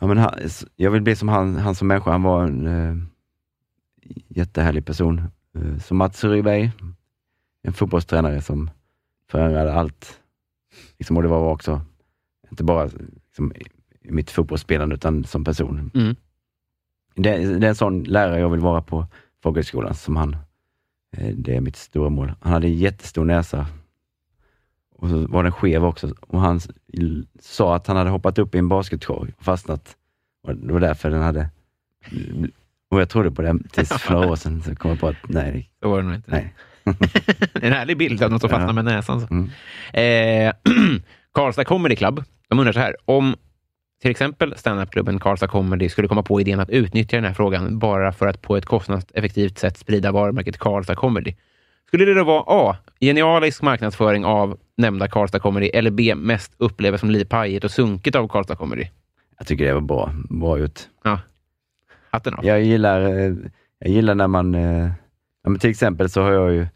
ja, men han, jag vill bli som han, han som människa. Han var en eh, jättehärlig person. Eh, så Mats Rydberg, en fotbollstränare som förändrade allt. Liksom, och det var också, inte bara liksom, mitt fotbollsspelande, utan som person. Mm. Det, det är en sån lärare jag vill vara på folkhögskolan, som han. Eh, Det är mitt stora mål. Han hade en jättestor näsa och så var den skev också. Och han sa att han hade hoppat upp i en basketkorg och fastnat. Och det var därför den hade... Och jag trodde på det tills för några år sedan, så kom jag på att nej, Så var det nog inte. nej. En härlig bild av något som Ja. fastnar med näsan. Så. Mm. Eh, Karlstad Comedy Club, de undrar så här. Om till exempel standupklubben Karlstad Comedy skulle komma på idén att utnyttja den här frågan bara för att på ett kostnadseffektivt sätt sprida varumärket Karlstad Comedy. Skulle det då vara A. Genialisk marknadsföring av nämnda Karlstad Comedy eller B. Mest upplevas som lite pajigt och sunkigt av Karlstad Comedy? Jag tycker det var bra, bra gjort. Ja. Hatten av. Jag gillar, eh, jag gillar när man, eh, ja, men till exempel så har jag ju,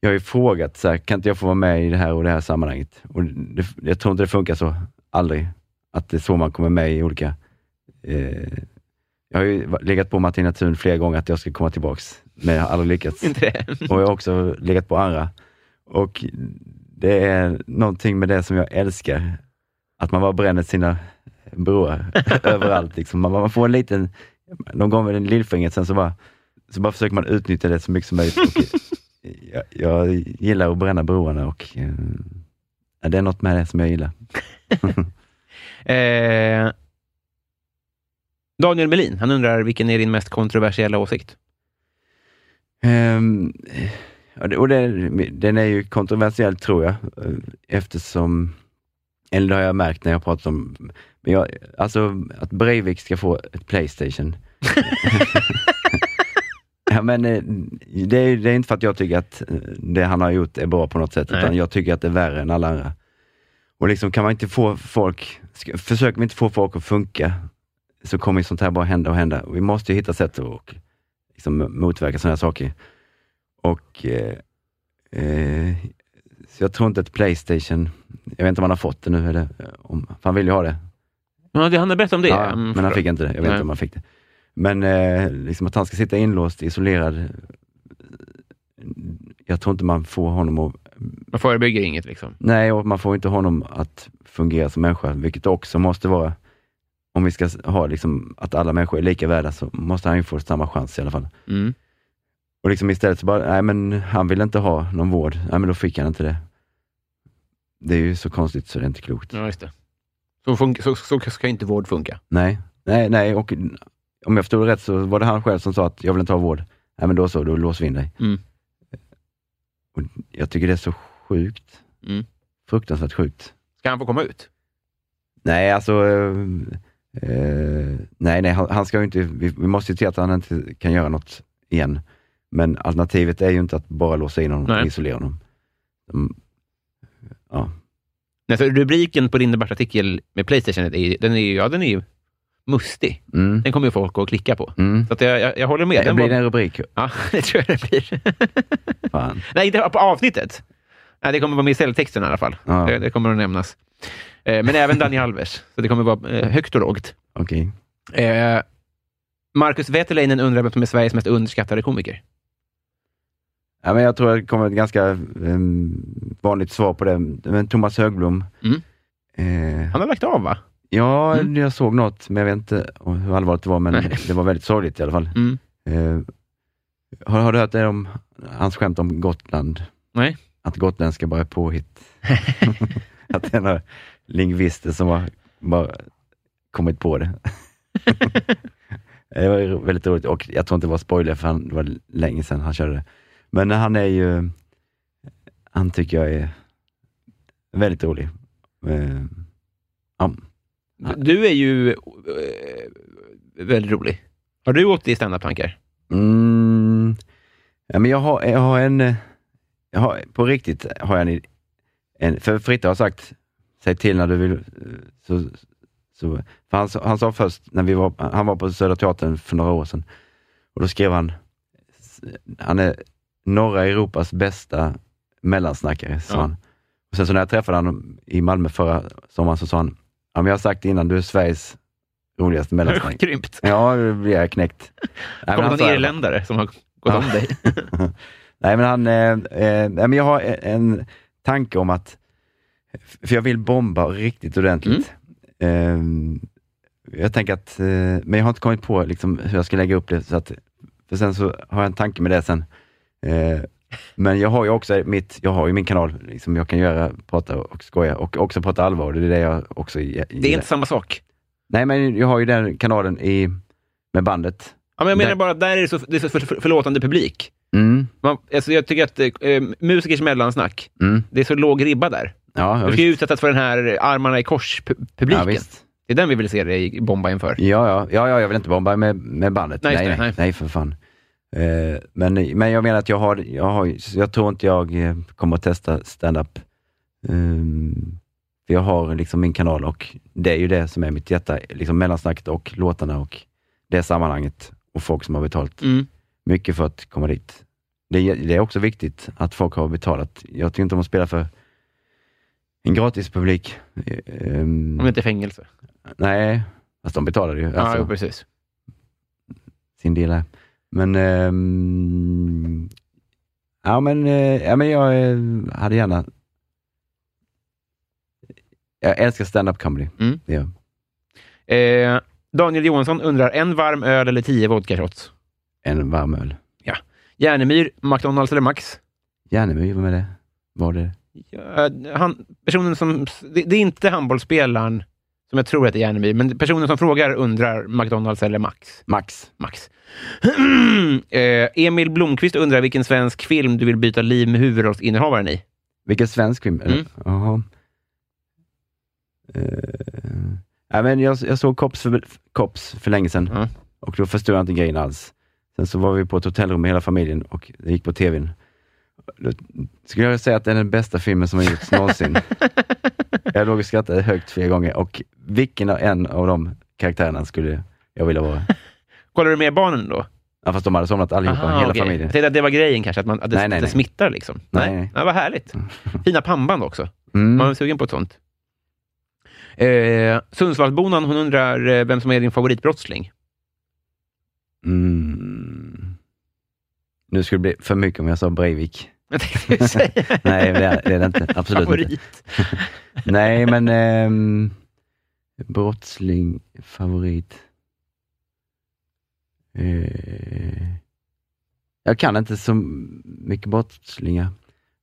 jag har ju frågat, så här, kan inte jag få vara med i det här och det här sammanhanget? Och det, jag tror inte det funkar så, aldrig. Att det är så man kommer med i olika... Eh, jag har ju legat på Martina Thun flera gånger att jag ska komma tillbaks, men jag har aldrig lyckats. Och jag har också legat på andra. Och det är någonting med det som jag älskar, att man bara bränner sina broar överallt. Liksom. Man, man får en liten, någon gång med en lillfingret, sen så bara, så bara försöker man utnyttja det så mycket som möjligt. Och jag, jag gillar att bränna broarna och eh, det är något med det som jag gillar. Eh, Daniel Melin, han undrar vilken är din mest kontroversiella åsikt? Det- och det, den är ju kontroversiell tror jag, eftersom, eller det har jag märkt när jag pratat om, men jag, alltså att Breivik ska få ett Playstation. ja, men eh, det är, det är inte för att jag tycker att eh, det han har gjort är bra på något sätt, Nej. utan jag tycker att det är värre än alla andra. Och liksom kan man inte få folk, försöker vi inte få folk att funka, så kommer sånt här bara hända och hända. Och vi måste ju hitta sätt att liksom motverka sådana här saker. Och eh, eh, så jag tror inte att Playstation, jag vet inte om han har fått det nu, eller eh, om, för han vill ju ha det. Det, han har berättat om det. Ja, Mm, men han fick inte det, jag vet Nej. inte om han fick det. Men eh, liksom att han ska sitta inlåst, isolerad, jag tror inte man får honom att Man förebygger inget liksom. Nej, och man får inte honom att fungera som människa, vilket också måste vara, om vi ska ha liksom, att alla människor är lika värda, så måste han ju få samma chans i alla fall. Mm. Och liksom istället så bara, nej men han vill inte ha någon vård, nej men då fick han inte det. Det är ju så konstigt så det är inte klokt. Ja, just det. Så, så, så ska inte vård funka. Nej, nej, nej, och om jag förstod det rätt så var det han själv som sa att jag vill inte ha vård. Nej men då så, då låser vi in dig. Mm. Och jag tycker det är så sjukt. Mm. Fruktansvärt sjukt. Ska han få komma ut? Nej, alltså... eh, eh, nej, nej, han, han ska ju inte... Vi, vi måste ju se att han inte kan göra något igen. Men alternativet är ju inte att bara låsa in honom Nej. och isolera honom. De, ja, Nej, så rubriken på din debattartikel med Playstation, är, den är ju ja, den är mustig. mm, Den kommer ju folk att klicka på. mm. Så att jag, jag, jag håller med. Det Den blir var- en rubrik. Ja, det tror jag det blir. Fan. Nej, inte på avsnittet. Nej, det kommer vara med i celltexten i alla fall. Ja. Det, det kommer att nämnas. Eh, men även Daniel Alves. Så det kommer vara eh, högt och lågt. Okej. Eh, Marcus Veterleinen undrar vem som är Sveriges mest underskattade komiker. Ja, men jag tror det kommer ett ganska um, vanligt svar på det. Men Thomas Högblom. Mm. Eh, Han har lagt av, va? Ja, Mm. jag såg något, men jag vet inte hur allvarligt det var, men Nej. det var väldigt sorgligt i alla fall. Mm. Eh, har, har du hört det om hans skämt om Gotland? Nej. Att gotländska bara är påhitt. att det är några lingvister som har bara kommit på det. det var väldigt roligt och jag tror inte det var spoiler för han, det var länge sedan han körde det. Men han är ju, han tycker jag är väldigt rolig. Eh, ja. Du är ju eh, väldigt rolig. Har du åkt i standup-tankar? Mm, ja, men jag har, jag har en, jag har, på riktigt har jag en, en för Fritte har sagt, säg till när du vill, så, så, för han, sa- han sa först, när vi var, han var på Södra Teatern för några år sedan, och då skrev han, han är norra Europas bästa mellansnackare, sa Ja. han. Och sen så när jag träffade honom i Malmö förra sommaren så sa han, ja, men jag har sagt innan, du är Sveriges roligaste mellansnackare. Krympt. Ja, då blir jag knäckt. Nej, Kommer någon sa- irländare som har gått Ja. om dig? Nej, men han, eh, eh, men jag har en tanke om att, för jag vill bomba riktigt ordentligt. Eh, jag tänker att, eh, men jag har inte kommit på liksom, hur jag ska lägga upp det, så att, för sen så har jag en tanke med det sen. Eh, men jag har ju också mitt, jag har ju min kanal, liksom jag kan göra, prata och skoja och också prata allvar. Det är det jag också ge- Det är inte samma sak. Nej, men jag har ju den kanalen i, med bandet. Ja, men jag menar Där- bara där är det så, det är så för, för, förlåtande publik. Mm, Man, alltså jag tycker att eh, musikers mellansnack, mm, det är så låg ribba där. ja, ja, Du ska ju utsättas för den här armarna i ja, kors-publiken. visst. det är den vi vill se dig bomba inför. Ja, ja, ja, ja, jag vill inte bomba med, med bandet. Nej, Nej, nej, nej, nej. för fan. Eh, men, men jag menar att jag har, jag har, jag tror inte jag eh, kommer att testa stand-up. Ehm, för jag har liksom min kanal och det är ju det som är mitt hjärta, liksom mellansnacket och låtarna och det sammanhanget och folk som har betalat Mm. mycket för att komma dit. Det, är- det är också viktigt att folk har betalat. Jag tycker inte om att spela för en gratispublik. Ehm, Om inte är fängelse. Nej, fast de betalade ju. Ja, Alltså jo, precis. sin del här. Men, ehm, ja, men, eh, ja, men jag eh, hade gärna... Jag älskar stand-up comedy. Mm. Jag. Eh, Daniel Johansson undrar, en varm öl eller tio vodka shots? En varm öl. Järnemyr, McDonalds eller Max? Järnemyr, vad med det? Var det? Ja, han, personen som... Det, det är inte handbollsspelaren som jag tror heter Järnemyr, men personen som frågar undrar McDonalds eller Max. Max. Max. eh, Emil Blomqvist undrar vilken svensk film du vill byta liv med huvudrollsinnehavaren i. Vilken svensk film? Mm. Jaha. Uh, ja, men jag, jag såg Kops för, Kops för länge sedan Ja. och då förstod jag inte grejen alls. Sen så var vi på ett hotellrum med hela familjen och det gick på tvn. Då skulle jag säga att det är den bästa filmen som har gjorts någonsin. jag låg och skrattade högt flera gånger och vilken av en av de karaktärerna skulle jag vilja vara? Kollar du med barnen då? Ja, fast de hade somnat allihopa, Aha, hela okej. familjen. Jag tänkte att det var grejen kanske, att, man, att det, Nej, nej, att det nej. smittar liksom. Nej, nej. Ja, vad härligt. Fina pannband också. Mm. Man är sugen på ett sånt. Eh, Sundsvallsbonan, hon undrar eh, vem som är din favoritbrottsling. Mm. Nu skulle det bli för mycket om jag sa Breivik. Jag tänkte ju säga. Nej, det är det, är det inte. Absolut inte. Favorit. Nej, men ehm, brottsling, favorit. Eh, jag kan inte så mycket brottslingar.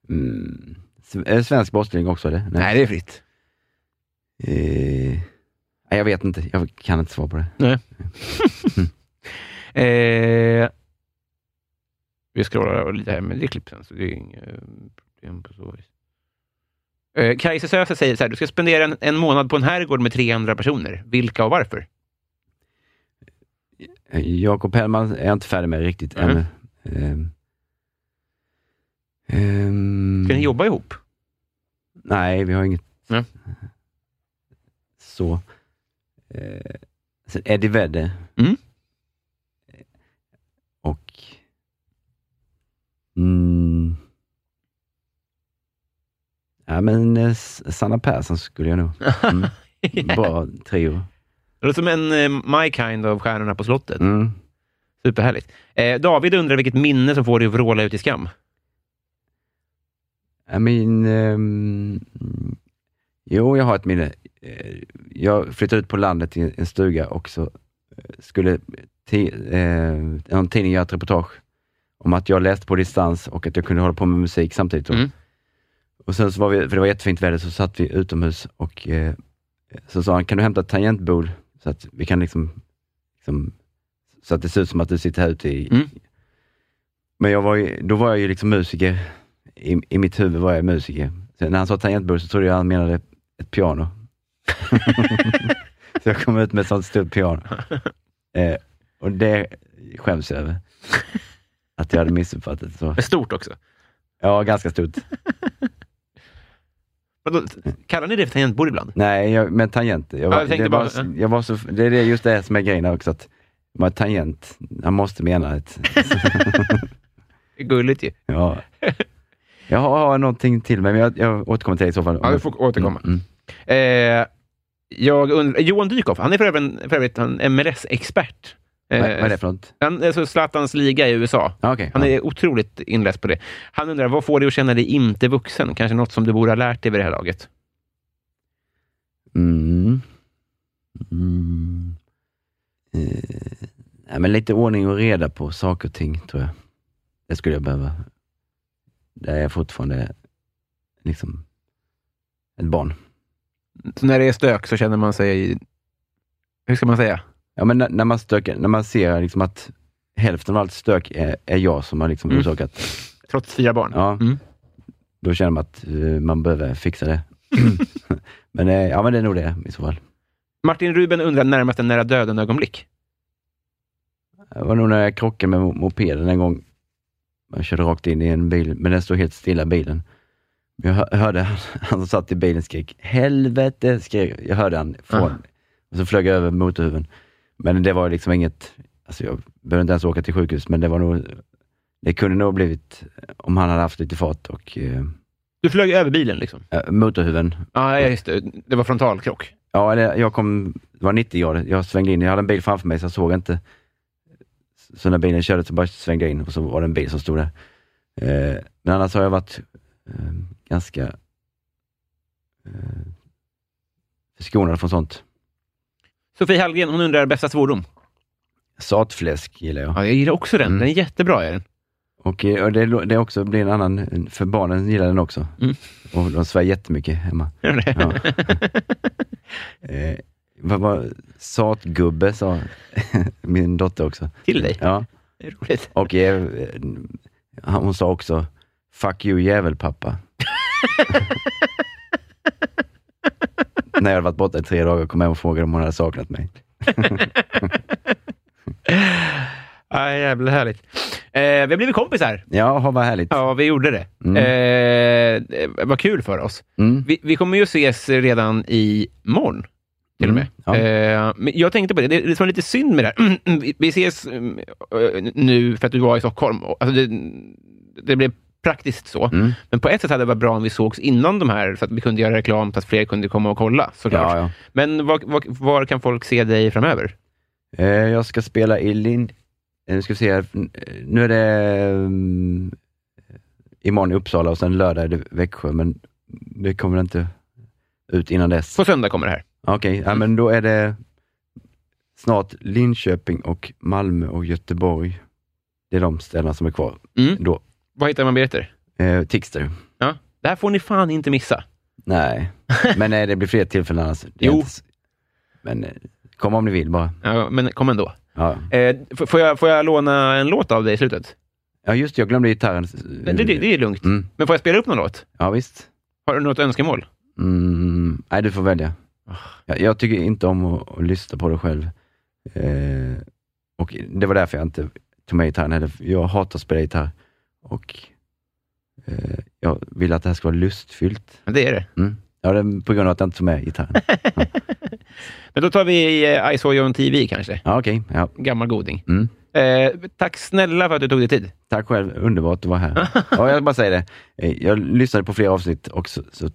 Mm. Det svensk brottsling också? Eller? Nej, det är fritt. Eh, nej, jag vet inte. Jag kan inte svara på det. Eh, vi scrollar lite här, men det är klipp sen, så det är inget eh, problem på så vis. Eh, Kajsa Söze säger så här, du ska spendera en, en månad på en herrgård med tre andra personer. Vilka och varför? Eh, Jakob Hellman är jag inte färdig med riktigt Mhm. ännu. Eh, Ehm, Ska ni jobba ihop? Nej, vi har inget Nej. så. Eh, sen Eddie Vedder. Mm. Och... Mm, ja, men eh, Sanna Persson skulle jag nog. Mm. Bra trio. Det låter som en eh, My Kind av Stjärnorna på slottet. Mm. Superhärligt. Eh, David undrar vilket minne som får dig att vråla ut i skam. I mean, ehm, jo, jag har ett minne. Eh, Jag flyttade ut på landet i en stuga och så eh, skulle ti- eh, någon tidning göra ett reportage om att jag läste på distans och att jag kunde hålla på med musik samtidigt. Mm. Och sen så var vi, för det var jättefint väder, så satt vi utomhus och eh, så sa han, kan du hämta ett tangentbord så att vi kan liksom, liksom så att det ser ut som att du sitter här ute i... Mm. Men jag var ju, då var jag ju liksom musiker. I, I mitt huvud var jag musiker. Så när han sa tangentbord så trodde jag han menade ett piano. så jag kom ut med ett sånt stort piano. Eh, och det skäms jag över. Att jag hade missuppfattat det så. Är stort också. Ja, ganska stort. Vadå, Kallar ni det för tangentbord ibland? Nej, jag, med tangenter. Jag Ja, var, jag tänkte det, bara- var, jag var så, det är det, just det som är grejen också, att med tangent, han måste mena ett... Det är gulligt ju. ja. Jag har, har någonting till mig, men jag, jag återkommer till det i så fall. Ja, du får återkomma. Mm. Eh, jag undrar, Johan Dykhoff, han är för övrigt, för övrigt en MLS-expert. Eh, Vad, vad är det för något? Han är så Zlatans liga i USA. Ah, okej. Han är otroligt inläst på det. Han undrar, vad får dig att känna dig inte vuxen? Kanske något som du borde ha lärt dig vid det här laget? Mm. Mm. Eh, men lite ordning och reda på saker och ting, tror jag. Det skulle jag behöva. Där är jag fortfarande liksom ett barn. Så när det är stök så känner man sig... Hur ska man säga? Ja, men när, när, man stökar, när man ser liksom att hälften av allt stök är, är jag som har liksom Mm. orsakat, Trots fyra barn? Ja. Mm. då känner man att eh, man behöver fixa det. men, eh, ja, men det är nog det i så fall. Martin Ruben undrar närmast en nära döden-ögonblick. Det var nog när jag krockade med mo- mopeden en gång. Jag körde rakt in i en bil, men den stod helt stilla bilen. Jag hör, hörde han, han som satt i bilen skrek helvete, skrek Jag hörde han från, Ah. och så flög jag över motorhuven. Men det var liksom inget, alltså jag behövde inte ens åka till sjukhus, men det var nog, det kunde nog blivit, om han hade haft lite fart och eh, Du flög över bilen liksom? äh, motorhuven. Ja, just det. Det var frontalkrock. Ja, eller jag kom, det var 90 grader. Jag svängde in, jag hade en bil framför mig så jag såg inte. Så när bilen körde så bara svängde jag in och så var det en bil som stod där. Eh, men annars har jag varit eh, ganska eh, förskonad från sånt. Sofie Hallgren, hon undrar bästa svordom. Satfläsk gillar jag. Ja, jag gillar också den. Mm. Den är jättebra. Är den. Och, eh, och det, det också blir en annan, för barnen gillar den också. Mm. Och de svär jättemycket hemma. Ja. eh, vad var satgubbe sa min dotter också. Till dig? Ja. Det är roligt. Och eh, han- hon sa också, fuck you jävelpappa. När jag hade varit borta i tre dagar kom hem och frågade om hon hade saknat mig. Ja, jävla härligt. Eh, vi har blivit kompisar. Ja, vad härligt. Ja, vi gjorde det. Mm. Eh, var kul för oss. Mm. Vi, vi kommer ju ses redan i morgon till och med. Mm, ja. Eh, men jag tänkte på det, det, det som var lite synd med det här. Vi- ses mm, eh, nu för att du var i Stockholm. Alltså det, det blev praktiskt så. Mm. Men på ett sätt hade det varit bra om vi sågs innan de här, så att vi kunde göra reklam, så att fler kunde komma och kolla. Såklart. Ja, ja. Men var, var, var kan folk se dig framöver? Eh, jag ska spela i Lind... eh, Nu ska vi se här. Nu är det um, imorgon i Uppsala och sen lördag är det Växjö, men det kommer inte ut innan dess. På söndag kommer det här. Okej, ja, men då är det snart Linköping och Malmö och Göteborg. Det är de ställena som är kvar Mm. då. Var hittar man biljetter? Eh, Tixter. Ja. Det här får ni fan inte missa. Nej, men nej, det blir fler tillfällen annars. Det är Jo. inte s- Men eh, kom om ni vill bara. Ja, men kom ändå. Ja, Eh, f- får, jag, får jag låna en låt av dig i slutet? ja just det, jag glömde gitarren. Det, det, det är lugnt. Mm. Men får jag spela upp någon låt? Ja, visst. Har du något önskemål? Mm, nej, du får välja. Ah. Jag, jag tycker inte om att, att lyssna på det själv. Eh, och det var därför jag inte tog med gitarren heller. Jag hatar att spela gitarr. Och eh, jag vill att det här ska vara lustfyllt. Men det är det. Mm. Ja, det är på grund av att jag inte tog med gitarren. Men då tar vi eh, I saw you on TV kanske. Ja, okej. Ja. Gammal goding. Mm. Eh, tack snälla för att du tog dig tid. Tack själv, underbart att vara här. ja, jag bara säga det. Eh, Jag lyssnade på flera avsnitt och så, så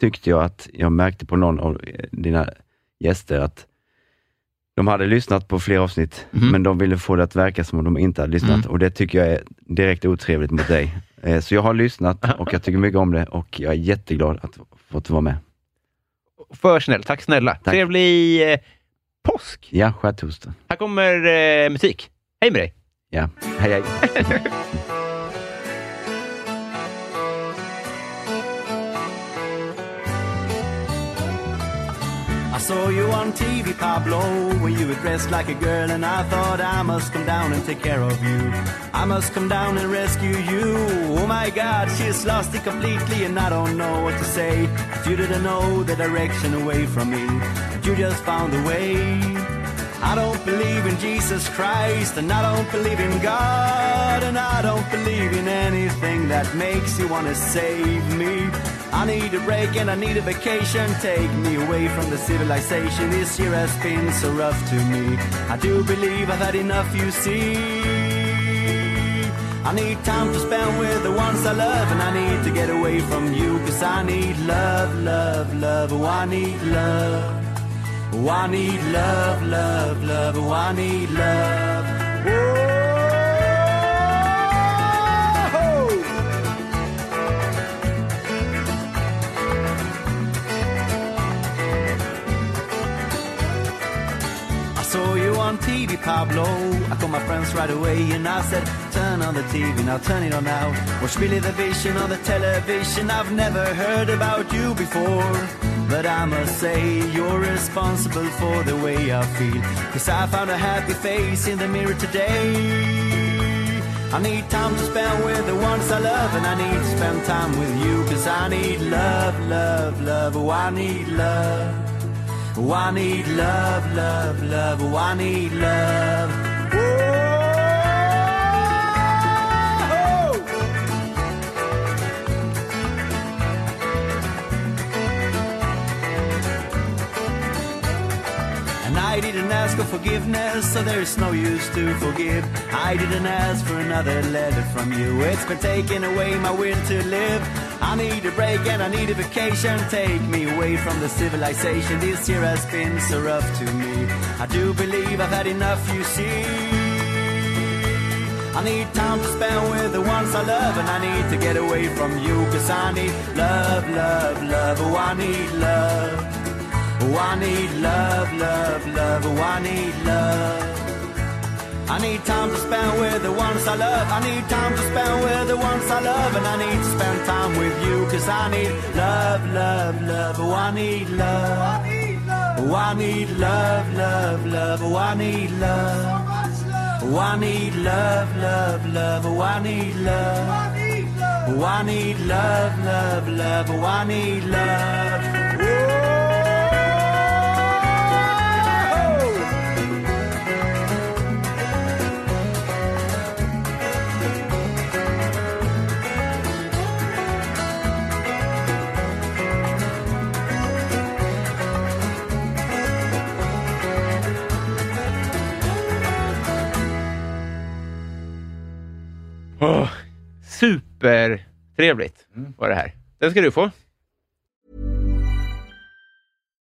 tyckte jag att jag märkte på någon av eh, dina gäster att de hade lyssnat på flera avsnitt, Mhm. men de ville få det att verka som om de inte hade lyssnat Mm. och det tycker jag är direkt otrevligt mot dig. Eh, Så jag har lyssnat och jag tycker mycket om det och jag är jätteglad att fått vara med. För snäll. Tack snälla. Tack. Trevlig eh, påsk. Ja, skärtorsdag. Här kommer eh, musik. Hej med dig. Ja, hej hej. saw you on TV, Pablo, where you were dressed like a girl, and I thought I must come down and take care of you. I must come down and rescue you. Oh my God, she has lost it completely, and I don't know what to say. You didn't know the direction away from me, but you just found the way. I don't believe in Jesus Christ, and I don't believe in God, and I don't believe in anything that makes you want to save me. I need a break and I need a vacation. Take me away from the civilization. This year has been so rough to me. I do believe I've had enough, you see. I need time to spend with the ones I love, and I need to get away from you, cause I need love, love, love. Oh, I need love. Oh, I need love, love, love. Oh, I need love. Whoa. On TV, Pablo. I called my friends right away and I said, Turn on the TV, now turn it on now. Watch Billy the Vision on the television. I've never heard about you before. But I must say, you're responsible for the way I feel. Cause I found a happy face in the mirror today. I need time to spend with the ones I love, and I need to spend time with you. Cause I need love, love, love. Oh, I need love. Oh, I need love, love, love. Oh, I need love. I didn't ask for forgiveness, so there's no use to forgive. I didn't ask for another letter from you. It's been taking away my will to live. I need a break and I need a vacation. Take me away from the civilization. This year has been so rough to me. I do believe I've had enough, you see. I need time to spend with the ones I love, and I need to get away from you. Cause I need love, love, love. Oh, I need love. Oh, I need love, love, love. Oh, I need love. I need time to spend with the ones I love. I need time to spend with the ones I love. And I need to spend time with you. Cause I need love, love, love. Oh, I need love. Oh, I need love, love, love. Oh, I need love. Oh, I need love, love, love. Oh, I need love. Oh, I need love, love, love. Oh, I need love. Åh, supertrevligt var det här. Den ska du få.